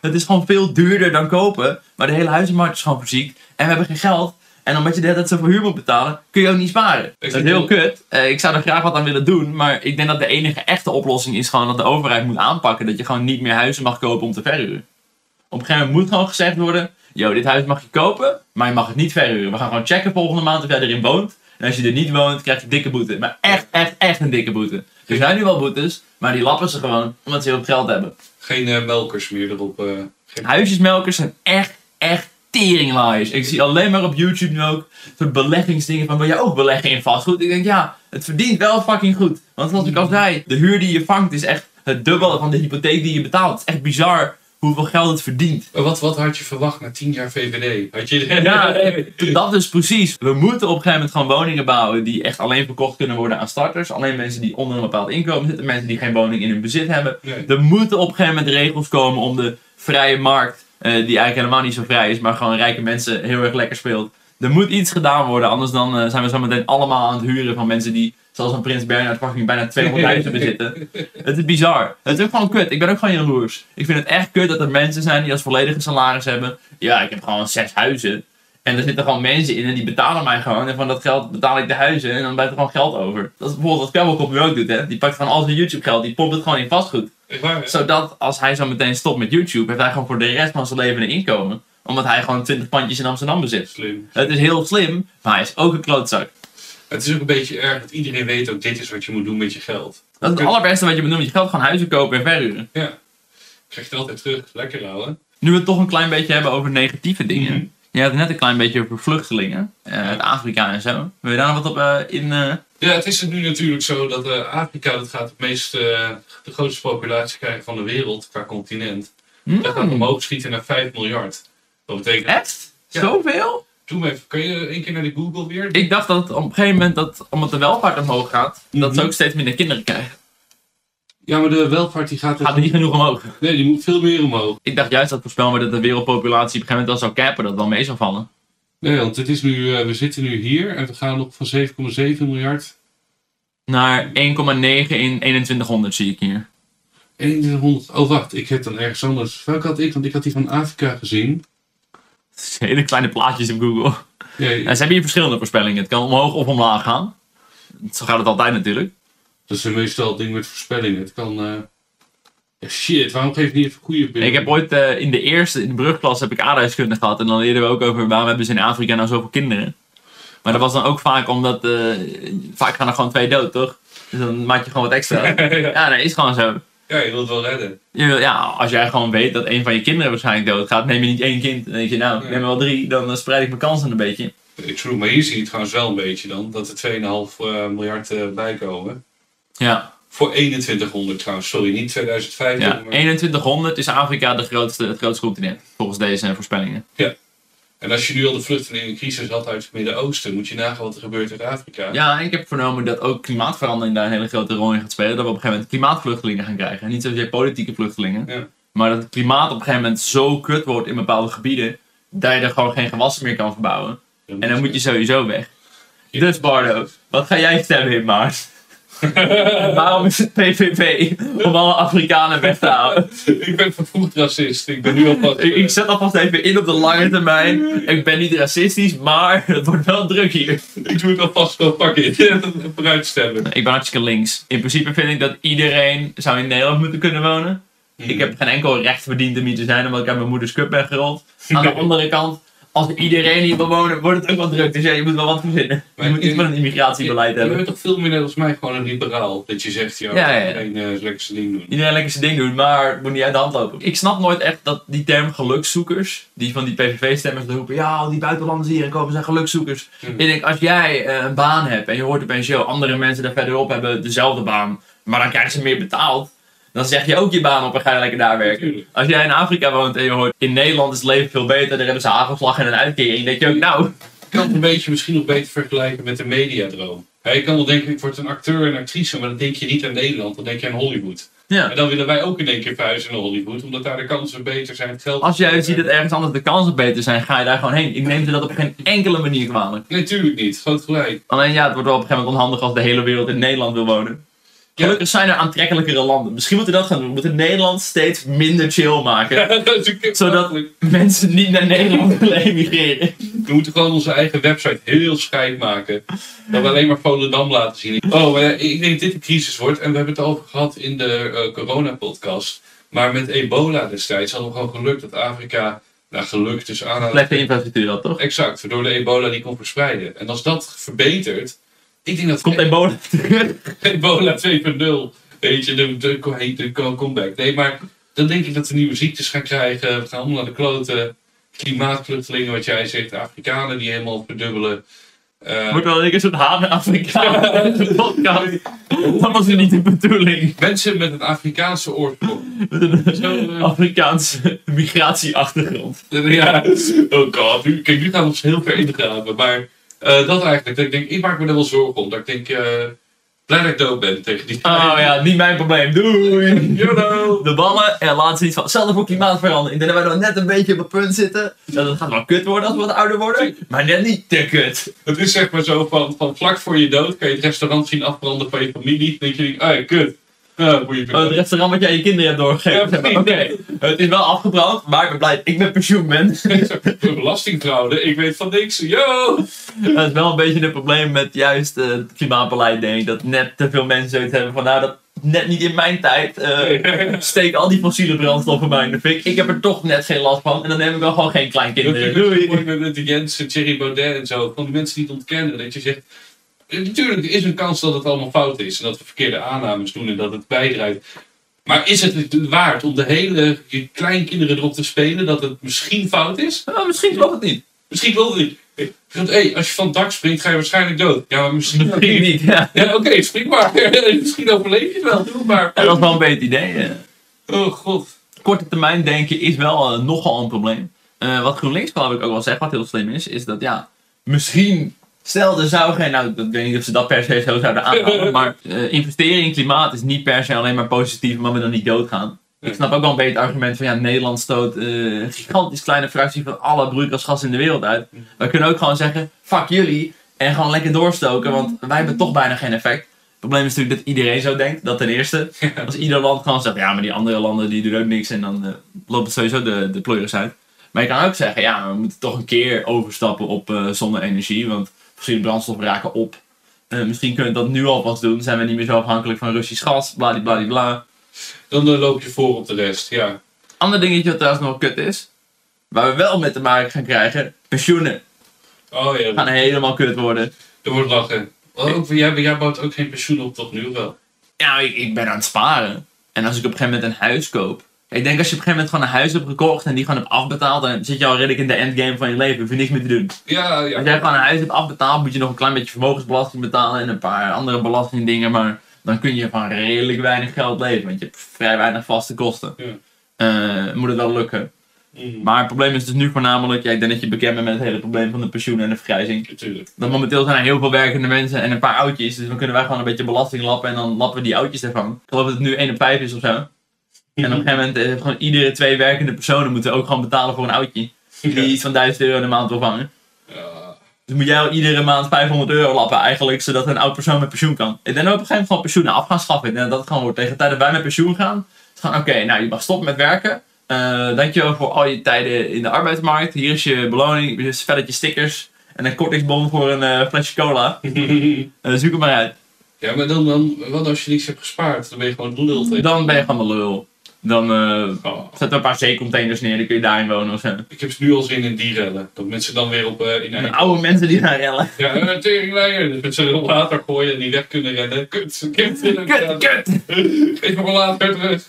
Het is gewoon veel duurder dan kopen. Maar de hele huizenmarkt is gewoon verziekt. En we hebben geen geld. En omdat je de hele tijd zoveel huur moet betalen, kun je ook niet sparen. Dat is heel kut. Eh, ik zou er graag wat aan willen doen. Maar ik denk dat de enige echte oplossing is gewoon dat de overheid moet aanpakken. Dat je gewoon niet meer huizen mag kopen om te verhuren. Op een gegeven moment moet gewoon gezegd worden. Yo, dit huis mag je kopen, maar je mag het niet verhuren. We gaan gewoon checken volgende maand of jij erin woont. En als je er niet woont, krijg je dikke boete. Maar echt, echt, echt een dikke boete. Er zijn nu wel boetes, maar die lappen ze gewoon omdat ze heel veel geld hebben. Geen eh, melkers meer erop. eh, geen... Huisjesmelkers zijn echt, echt teringlaaiers. Ik zie alleen maar op YouTube nu ook soort beleggingsdingen van wil je ook beleggen in vastgoed? Ik denk ja, het verdient wel fucking goed. Want zoals ik al zei, de huur die je vangt is echt het dubbele van de hypotheek die je betaalt. Het is echt bizar hoeveel geld het verdient. Wat, wat had je verwacht na 10 jaar VVD? Had je... Ja, nee, dat is precies. We moeten op een gegeven moment gewoon woningen bouwen die echt alleen verkocht kunnen worden aan starters. Alleen mensen die onder een bepaald inkomen zitten, mensen die geen woning in hun bezit hebben. Nee. Er moeten op een gegeven moment regels komen om de vrije markt, eh, die eigenlijk helemaal niet zo vrij is, maar gewoon rijke mensen heel erg lekker speelt. Er moet iets gedaan worden, anders dan eh, zijn we zo meteen allemaal aan het huren van mensen die, zoals een Prins Bernhard, fucking bijna 200.000 bezitten. Het is bizar. Het is ook gewoon kut. Ik ben ook gewoon jaloers. Ik vind het echt kut dat er mensen zijn die als volledige salaris hebben. Ja, ik heb gewoon zes huizen. En er zitten gewoon mensen in en die betalen mij gewoon. En van dat geld betaal ik de huizen en dan blijft er gewoon geld over. Dat is bijvoorbeeld wat Kabelkop nu ook doet, hè. Die pakt gewoon al zijn YouTube geld, die pompt het gewoon in vastgoed. Waar? Zodat als hij zo meteen stopt met YouTube, heeft hij gewoon voor de rest van zijn leven een inkomen. Omdat hij gewoon 20 pandjes in Amsterdam bezit. Slim. Het is heel slim, maar hij is ook een klootzak. Het is ook een beetje erg dat iedereen weet ook dit is wat je moet doen met je geld. Dat is het allerbeste wat je moet doen. Je geld gewoon huizen kopen en verhuren. Ja. Krijg je het altijd terug. Lekker houden. Nu we het toch een klein beetje hebben over negatieve dingen. Mhm. Je had het net een klein beetje over vluchtelingen. eh, uit Afrika en zo. Wil je daar nog wat op eh, in... eh, Ja, het is nu natuurlijk zo dat Afrika dat gaat het meest, eh, de grootste populatie krijgen van de wereld qua continent. Dat gaat hmm, omhoog schieten naar 5 miljard. Dat betekent... Echt? Ja. Zoveel? Doe even, kan je één keer naar de Google weer? Ik dacht dat op een gegeven moment, dat, omdat de welvaart omhoog gaat, dat ze Mhm. ook steeds minder kinderen krijgen. Ja, maar de welvaart die gaat... Gaat niet genoeg omhoog. Nee, die moet veel meer omhoog. Ik dacht juist dat voorspel maar dat de wereldpopulatie op een gegeven moment wel zou cappen, dat het wel mee zou vallen. Nee, want het is nu, eh, we zitten nu hier en we gaan nog van 7,7 miljard. Naar 1,9 in 2100 zie ik hier. 2100. Oh, wacht, ik heb dan ergens anders. Welke had ik? Want ik had die van Afrika gezien. Het hele kleine plaatjes op Google. Ja, En ze hebben hier verschillende voorspellingen. Het kan omhoog of omlaag gaan. Zo gaat het altijd natuurlijk. dat is meestal het ding met voorspellingen. Het kan. eh, Ja, shit, waarom geef je niet even goede beelden? Ik heb ooit eh, in de eerste, in de brugklas, heb ik aardrijkskunde gehad. En dan leerden we ook over waarom hebben ze in Afrika nou zoveel kinderen. Maar dat was dan ook vaak omdat, eh, vaak gaan er gewoon twee dood, toch? Dus dan maak je gewoon wat extra. ja. Ja, dat is gewoon zo. Ja, je wilt wel redden. Je wil, ja, als jij gewoon weet dat een van je kinderen waarschijnlijk doodgaat, neem je niet één kind. Dan denk je, nou, ik neem er wel drie, dan eh, spreid ik mijn kansen een beetje. Ik true, maar hier zie je het trouwens wel een beetje dan. Dat er 2,5 eh, miljard eh, bijkomen. Ja, Voor 2100 trouwens, sorry, niet 2050. ja. maar- 2100 is Afrika de grootste, het grootste continent, volgens deze voorspellingen. En als je nu al de vluchtelingencrisis had uit het Midden-Oosten, moet je nagaan wat er gebeurt in Afrika. Ja, en ik heb vernomen dat ook klimaatverandering daar een hele grote rol in gaat spelen. Dat we op een gegeven moment klimaatvluchtelingen gaan krijgen. En niet zozeer politieke vluchtelingen. Ja. Maar dat het klimaat op een gegeven moment zo kut wordt in bepaalde gebieden. Dat je er gewoon geen gewassen meer kan verbouwen. En dan moet je sowieso weg. Dus Bardo, wat ga jij stemmen in maart? Waarom is het PVV om alle Afrikanen weg te halen? ik ben vervroegd racist. Ik ben nu alvast... Ik, ik zet alvast even in op de lange termijn. Ik ben niet racistisch, maar het wordt wel druk hier. ik doe het alvast wel pakken. Vooruit stemmen. Ik ben hartstikke links. In principe vind ik dat iedereen zou in Nederland moeten kunnen wonen. Ik heb geen enkel recht verdiend om hier te zijn, omdat ik uit mijn moeders cup ben gerold. Aan de andere kant, als iedereen hier wil wonen, wordt het ook wel druk. Dus ja, je moet wel wat verzinnen. Je moet iets je- van een immigratiebeleid Je hebben. bent toch veel meer net als mij gewoon een liberaal. Dat je zegt, ja, Ja, ja, iedereen eh, lekker zijn ding doen. Iedereen lekker zijn ding doen, maar het moet niet uit de hand lopen. Ik snap nooit echt dat die term gelukszoekers, die van die PVV-stemmers roepen, ja, die buitenlanders die hier komen zijn gelukszoekers. Hmm. Ik denk, als jij eh, een baan hebt en je hoort opeens, joh, andere mensen daar verderop hebben dezelfde baan, maar dan krijgen ze meer betaald. Dan zeg je ook je baan op en ga je lekker daar werken. Natuurlijk. Als jij in Afrika woont en je hoort, in Nederland is het leven veel beter, daar hebben ze hagelslag en een uitkering. Dan denk je ook, nou, Ik kan het een beetje misschien nog beter vergelijken met de mediadroom. Ja, je kan wel denken, ik word een acteur en actrice, maar dan denk je niet aan Nederland, dan denk je aan Hollywood. ja. En dan willen wij ook in één keer verhuizen naar Hollywood, omdat daar de kansen beter zijn, het geld... Als jij ziet dat ergens anders de kansen beter zijn, ga je daar gewoon heen. Ik neem ze dat op geen enkele manier kwalijk. Nee, tuurlijk niet. Groot gelijk. Alleen ja, het wordt wel op een gegeven moment onhandig als de hele wereld in Nederland wil wonen. Gelukkig zijn er aantrekkelijkere landen. Misschien moeten we dat gaan doen. We moeten Nederland steeds minder chill maken. Zodat mensen niet naar Nederland willen emigreren. We moeten gewoon onze eigen website heel scheid maken. Dat we alleen maar Volendam laten zien. Oh, ik denk dat dit een crisis wordt. En we hebben het over gehad in de eh, corona-podcast. Maar met ebola destijds hadden we gewoon geluk dat Afrika... Nou, geluk dus aan... Slechte infrastructuur dat toch? Exact, waardoor de ebola die kon verspreiden. En als dat verbetert... Ik denk dat Komt ebola terug? ebola 2.0, weet je, de, de, de, de comeback. Nee, maar dan denk ik dat we nieuwe ziektes gaan krijgen. We gaan allemaal naar de kloten. Klimaatvluchtelingen, wat jij zegt. Afrikanen die helemaal verdubbelen. Eh, Wordt wel een soort haven Afrikaan podcast. Dat was niet de bedoeling. mensen met een Afrikaanse oorsprong. Eh, Afrikaanse migratieachtergrond. Ja, oh god. Kijk, nu gaan we ons heel ver ingraven. Maar eh, dat eigenlijk. Dat ik denk, ik maak me er wel zorgen om. Dat ik denk, eh, blij dat ik dood ben tegen die Oh ja, niet mijn probleem. Doei! Jawel. De ballen en laatst iets van. Hetzelfde voor klimaatverandering. Ik denk dat wij nog net een beetje op het punt zitten. Dat het gaat wel kut worden als we wat ouder worden. Maar net niet te kut. Het is zeg maar zo van, van vlak voor je dood kan je het restaurant zien afbranden van je familie. Dan denk je, ah ja, kut. Ja, Oh, het restaurant wat jij je kinderen hebt doorgegeven. Ja, Oké, precies. het is wel afgebrand, maar ik ben blij ik ben. Belastingfraude, ik weet van niks. Yo! dat is wel een beetje het probleem met juist eh, het klimaatbeleid, denk ik. Dat net te veel mensen zoiets hebben van, nou, dat net niet in mijn tijd. eh steek al die fossiele brandstoffen maar in de fik. Ik heb er toch net geen last van. En dan neem ik wel gewoon geen kleinkinderen. ook Doei. mooi met, de Jensen, Thierry Baudet en zo. Van die mensen die het ontkennen. Dat je zegt, natuurlijk er is een kans dat het allemaal fout is. En dat we verkeerde aannames doen en dat het bijdraagt. Maar is het het waard om de hele je kleinkinderen erop te spelen dat het misschien fout is? Nou, misschien klopt het niet. Misschien wel niet. Want hey, als je van het dak springt, ga je waarschijnlijk dood. Ja, maar misschien, niet. niet, ja. Ja, oké, spring maar. misschien overleef je het wel, doe maar. Ja, dat is wel een beter idee. eh. Oh god. korte termijn denken is wel eh, nogal een probleem. Eh, wat GroenLinks geloof ik ook wel zegt, wat heel slim is, is dat ja, misschien, stel er zou geen, nou ik weet niet of ze dat per se zo zouden aanhouden, maar eh, investeren in klimaat is niet per se alleen maar positief, maar we dan niet doodgaan. Ik snap ook wel een beetje het argument van ja, Nederland stoot eh, een gigantisch kleine fractie van alle broeikasgassen in de wereld uit. We kunnen ook gewoon zeggen, fuck jullie, en gewoon lekker doorstoken, want wij hebben toch bijna geen effect. Het probleem is natuurlijk dat iedereen zo denkt, dat ten eerste. Als ieder land gewoon zegt, ja, maar die andere landen die doen ook niks en dan eh, loopt het sowieso de, de pleuris uit. Maar je kan ook zeggen, ja, we moeten toch een keer overstappen op zonne-energie, want fossiele brandstoffen raken op. Eh, misschien kunnen we dat nu alvast doen, zijn we niet meer zo afhankelijk van Russisch gas, bladibladibla. Dan eh, loop je voor op de rest, ja. Ander dingetje wat trouwens nog kut is, waar we wel mee te maken gaan krijgen, pensioenen Oh ja, gaan helemaal kut worden. er wordt lachen. Oh, ook, jij, jij bouwt ook geen pensioen op tot nu wel? Ja, ik, ik ben aan het sparen. En als ik op een gegeven moment een huis koop. Ik denk als je op een gegeven moment gewoon een huis hebt gekocht en die gewoon hebt afbetaald, dan zit je al redelijk in de endgame van je leven. Hoef je niks meer te doen. Ja, ja. Als jij gewoon een huis hebt afbetaald, moet je nog een klein beetje vermogensbelasting betalen en een paar andere belastingdingen. Maar dan kun je van redelijk weinig geld leven, want je hebt vrij weinig vaste kosten. Ja. Eh, moet het wel lukken. Mm, Maar het probleem is dus nu voornamelijk, ja, ik denk dat je bekend bent met het hele probleem van de pensioen en de vergrijzing. natuurlijk. Dat momenteel zijn er heel veel werkende mensen en een paar oudjes. Dus dan kunnen wij gewoon een beetje belasting lappen en dan lappen we die oudjes ervan. Ik geloof dat het nu 1 op 5 is of zo. En op een gegeven moment, eh, gewoon iedere twee werkende personen moeten ook gewoon betalen voor een oudje. Die iets van 1000 euro in de maand wil vangen. Ja. Dus moet jij al iedere maand 500 euro lappen eigenlijk, zodat een oud persoon met pensioen kan. Ik denk dat we op een gegeven moment gewoon pensioenen af gaan schaffen. Denk dat het gewoon wordt tegen de tijd dat wij met pensioen gaan. Het gaan, oké, nou je mag stoppen met werken. Eh dankjewel voor al je tijden in de arbeidsmarkt. Hier is je beloning, een spelletje stickers en een kortingsbon voor een eh, flesje cola. Eh, zoek het maar uit. ja, maar dan, dan, wat als je niks hebt gespaard? Dan ben je gewoon een lul tegen. Dan ben je gewoon de lul. Dan eh Oh. zetten we een paar zeecontainers neer, dan kun je daarin wonen of zo. Ik heb nu al zin in die rellen. Dat mensen dan weer op eh in En eigen... oude mensen die gaan rellen. Ja, een teringleier. Dus met z'n rollator gooien en die weg kunnen rennen. Kut, kut, kut. Kut, kut! Geef me rollator terug.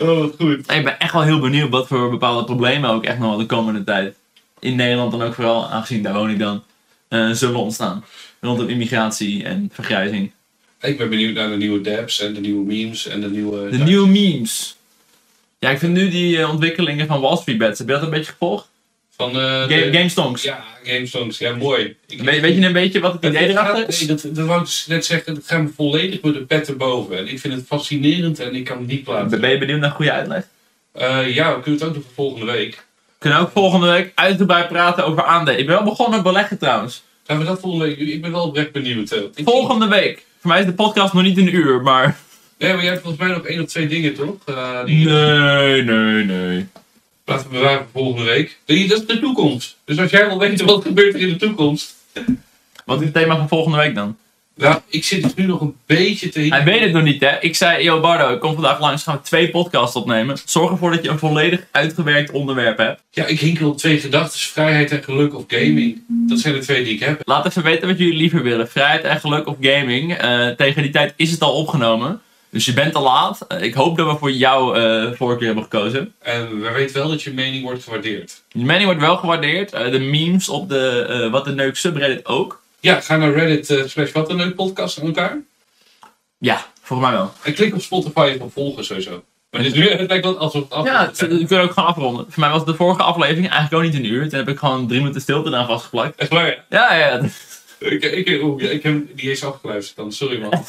Oh, wat goed. Ik ben echt wel heel benieuwd wat voor bepaalde problemen ook echt nog wel de komende tijd in Nederland dan ook vooral, aangezien daar woon ik dan, eh, zullen ontstaan. Rondom immigratie en vergrijzing. Ik ben benieuwd naar de nieuwe dabs en de nieuwe memes en de nieuwe... De nieuwe memes. Ja, ik vind nu die eh, ontwikkelingen van Wall Street Bets, heb je dat een beetje gevolgd? Van eh Game, de- GameStonks. Ja, GameStongs. Ja, mooi. Ik- weet, weet je een beetje wat het idee gaat- erachter is? Nee, dat, dat wou ik dus net zeggen. Dat gaat me volledig met de pet erboven. En ik vind het fascinerend en ik kan het niet plaatsen. Ben je benieuwd naar een goede uitleg? Eh, ja, we kunnen het ook doen voor volgende week. We kunnen ook volgende week uitgebreid praten over aandelen. Ik ben wel begonnen met beleggen trouwens. Gaan we dat volgende week doen? Ik ben wel oprecht benieuwd. eh. Ik- Volgende week. Voor mij is de podcast nog niet een uur, maar... Nee, maar jij hebt volgens mij nog één of twee dingen, toch? Eh, die Nee, nee, nee. laten we bewaren voor volgende week. Die- Dat is de toekomst. Dus als jij wil weten wat gebeurt er in de toekomst. Wat is het thema van volgende week dan? Nou, ik zit dus nu nog een beetje te... Hij weet het nog niet, hè? Ik zei, yo Bardo, ik kom vandaag langs, gaan we twee podcasts opnemen. Zorg ervoor dat je een volledig uitgewerkt onderwerp hebt. Ja, ik hinkel op twee gedachten. Vrijheid en geluk of gaming. Dat zijn de twee die ik heb. Laat even weten wat jullie liever willen. Vrijheid en geluk of gaming. Eh, tegen die tijd is het al opgenomen. Dus je bent te laat. Eh, ik hoop dat we voor jouw eh voorkeur hebben gekozen. En we weten wel dat je mening wordt gewaardeerd. Je mening wordt wel gewaardeerd. Eh, de memes op de eh, Wat de Neuk subreddit ook. Ja, ga naar Reddit slash wat een leuk podcast aan elkaar. Ja, volgens mij wel. En klik op Spotify voor volgen sowieso. Maar dit is nu, het lijkt wel alsof het af Ja, we kunnen ook gewoon afronden. Voor mij was de vorige aflevering eigenlijk ook niet een uur. Toen heb ik gewoon drie minuten stilte eraan vastgeplakt. Echt waar, ja. Ja, ja. Ik, ik, ik heb niet eens afgeluisterd dan, sorry man.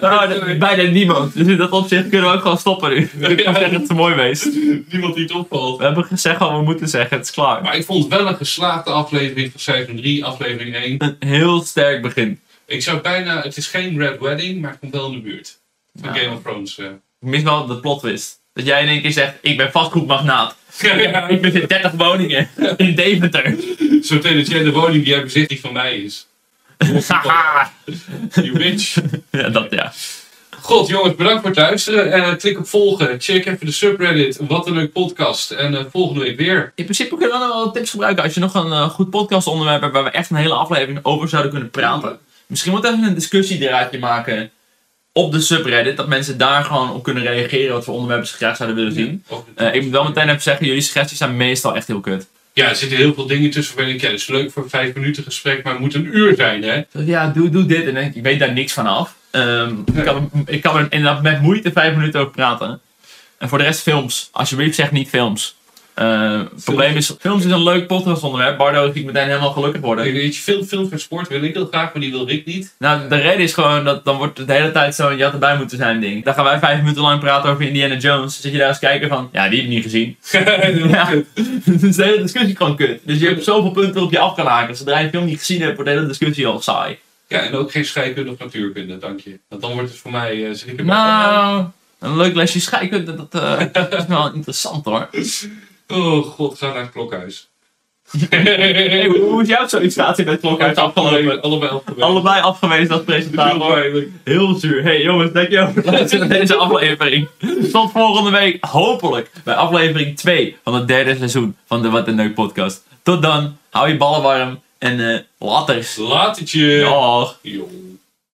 Nou, bijna niemand. Dus in dat opzicht kunnen we ook gewoon stoppen nu. Ik kan zeggen dat het mooi geweest. Niemand die het opvalt. We hebben gezegd wat we moeten zeggen. Het is klaar. Maar ik vond het wel een geslaagde aflevering van seizoen 3, aflevering 1. Een heel sterk begin. Ik zou bijna, het is geen Red Wedding, maar het komt wel in de buurt. Van. Game of Thrones. Ik mis wel de plot twist. Dat jij in één keer zegt, ik ben vastgoedmagnaat. Ik bezit 30 woningen in Deventer. Zo dat jij de woning die jij bezit die van mij is. Haha. You bitch. ja, dat ja. God jongens, bedankt voor het luisteren. En eh, klik op volgen. Check even de subreddit. Wat een leuk podcast. En eh, volgende week weer. In principe kunnen we nog wel tips gebruiken als je nog een eh, goed podcastonderwerp hebt waar we echt een hele aflevering over zouden kunnen praten. Misschien moet even een discussie eruit maken op de subreddit, dat mensen daar gewoon op kunnen reageren wat voor onderwerpen ze graag zouden willen zien. Eh, ik moet wel meteen even zeggen, jullie suggesties zijn meestal echt heel kut. Ja, er zitten heel veel dingen tussen waarvan ik, ja, dat is leuk voor een vijf minuten gesprek, maar het moet een uur zijn, hè? Dus ja, doe, doe dit en denk ik, weet daar niks van af. Ehm, ik, kan, ik kan er inderdaad met moeite vijf minuten over praten. En voor de rest films. Alsjeblieft zeg niet films. Eh, het probleem is, films is een leuk podcastonderwerp. Bardo ik meteen helemaal gelukkig worden. Weet je, film, film voor sport wil ik heel graag, maar die wil Rick niet. Nou, de reden is gewoon dat dan wordt het de hele tijd zo'n had erbij moeten zijn ding. Dan gaan wij vijf minuten lang praten over Indiana Jones. Zit je daar eens kijken van, ja, die heb ik niet gezien. Ja. dus de hele discussie is gewoon kut. Dus je hebt zoveel punten waarop je af kan haken. Zodra je de film niet gezien hebt, wordt de hele discussie al saai. Ja, en ook geen scheikunde of natuurkunde, dank je. Want dan wordt het voor mij... er Nou, een leuk lesje scheikunde, dat eh, is wel interessant hoor. Oh god, ga naar het klokhuis. Hey, hoe, hoe is jouw sollicitatie bij het klokhuis afgelopen? Allebei afgewezen. Allebei afgewezen als presentator. Heel zuur. Hey jongens, dankjewel voor het deze aflevering. Tot volgende week, hopelijk, bij aflevering 2 van het derde seizoen van de Wat een Leuk podcast. Tot dan, hou je ballen warm en eh laters. Laat het je. Dag. Yo.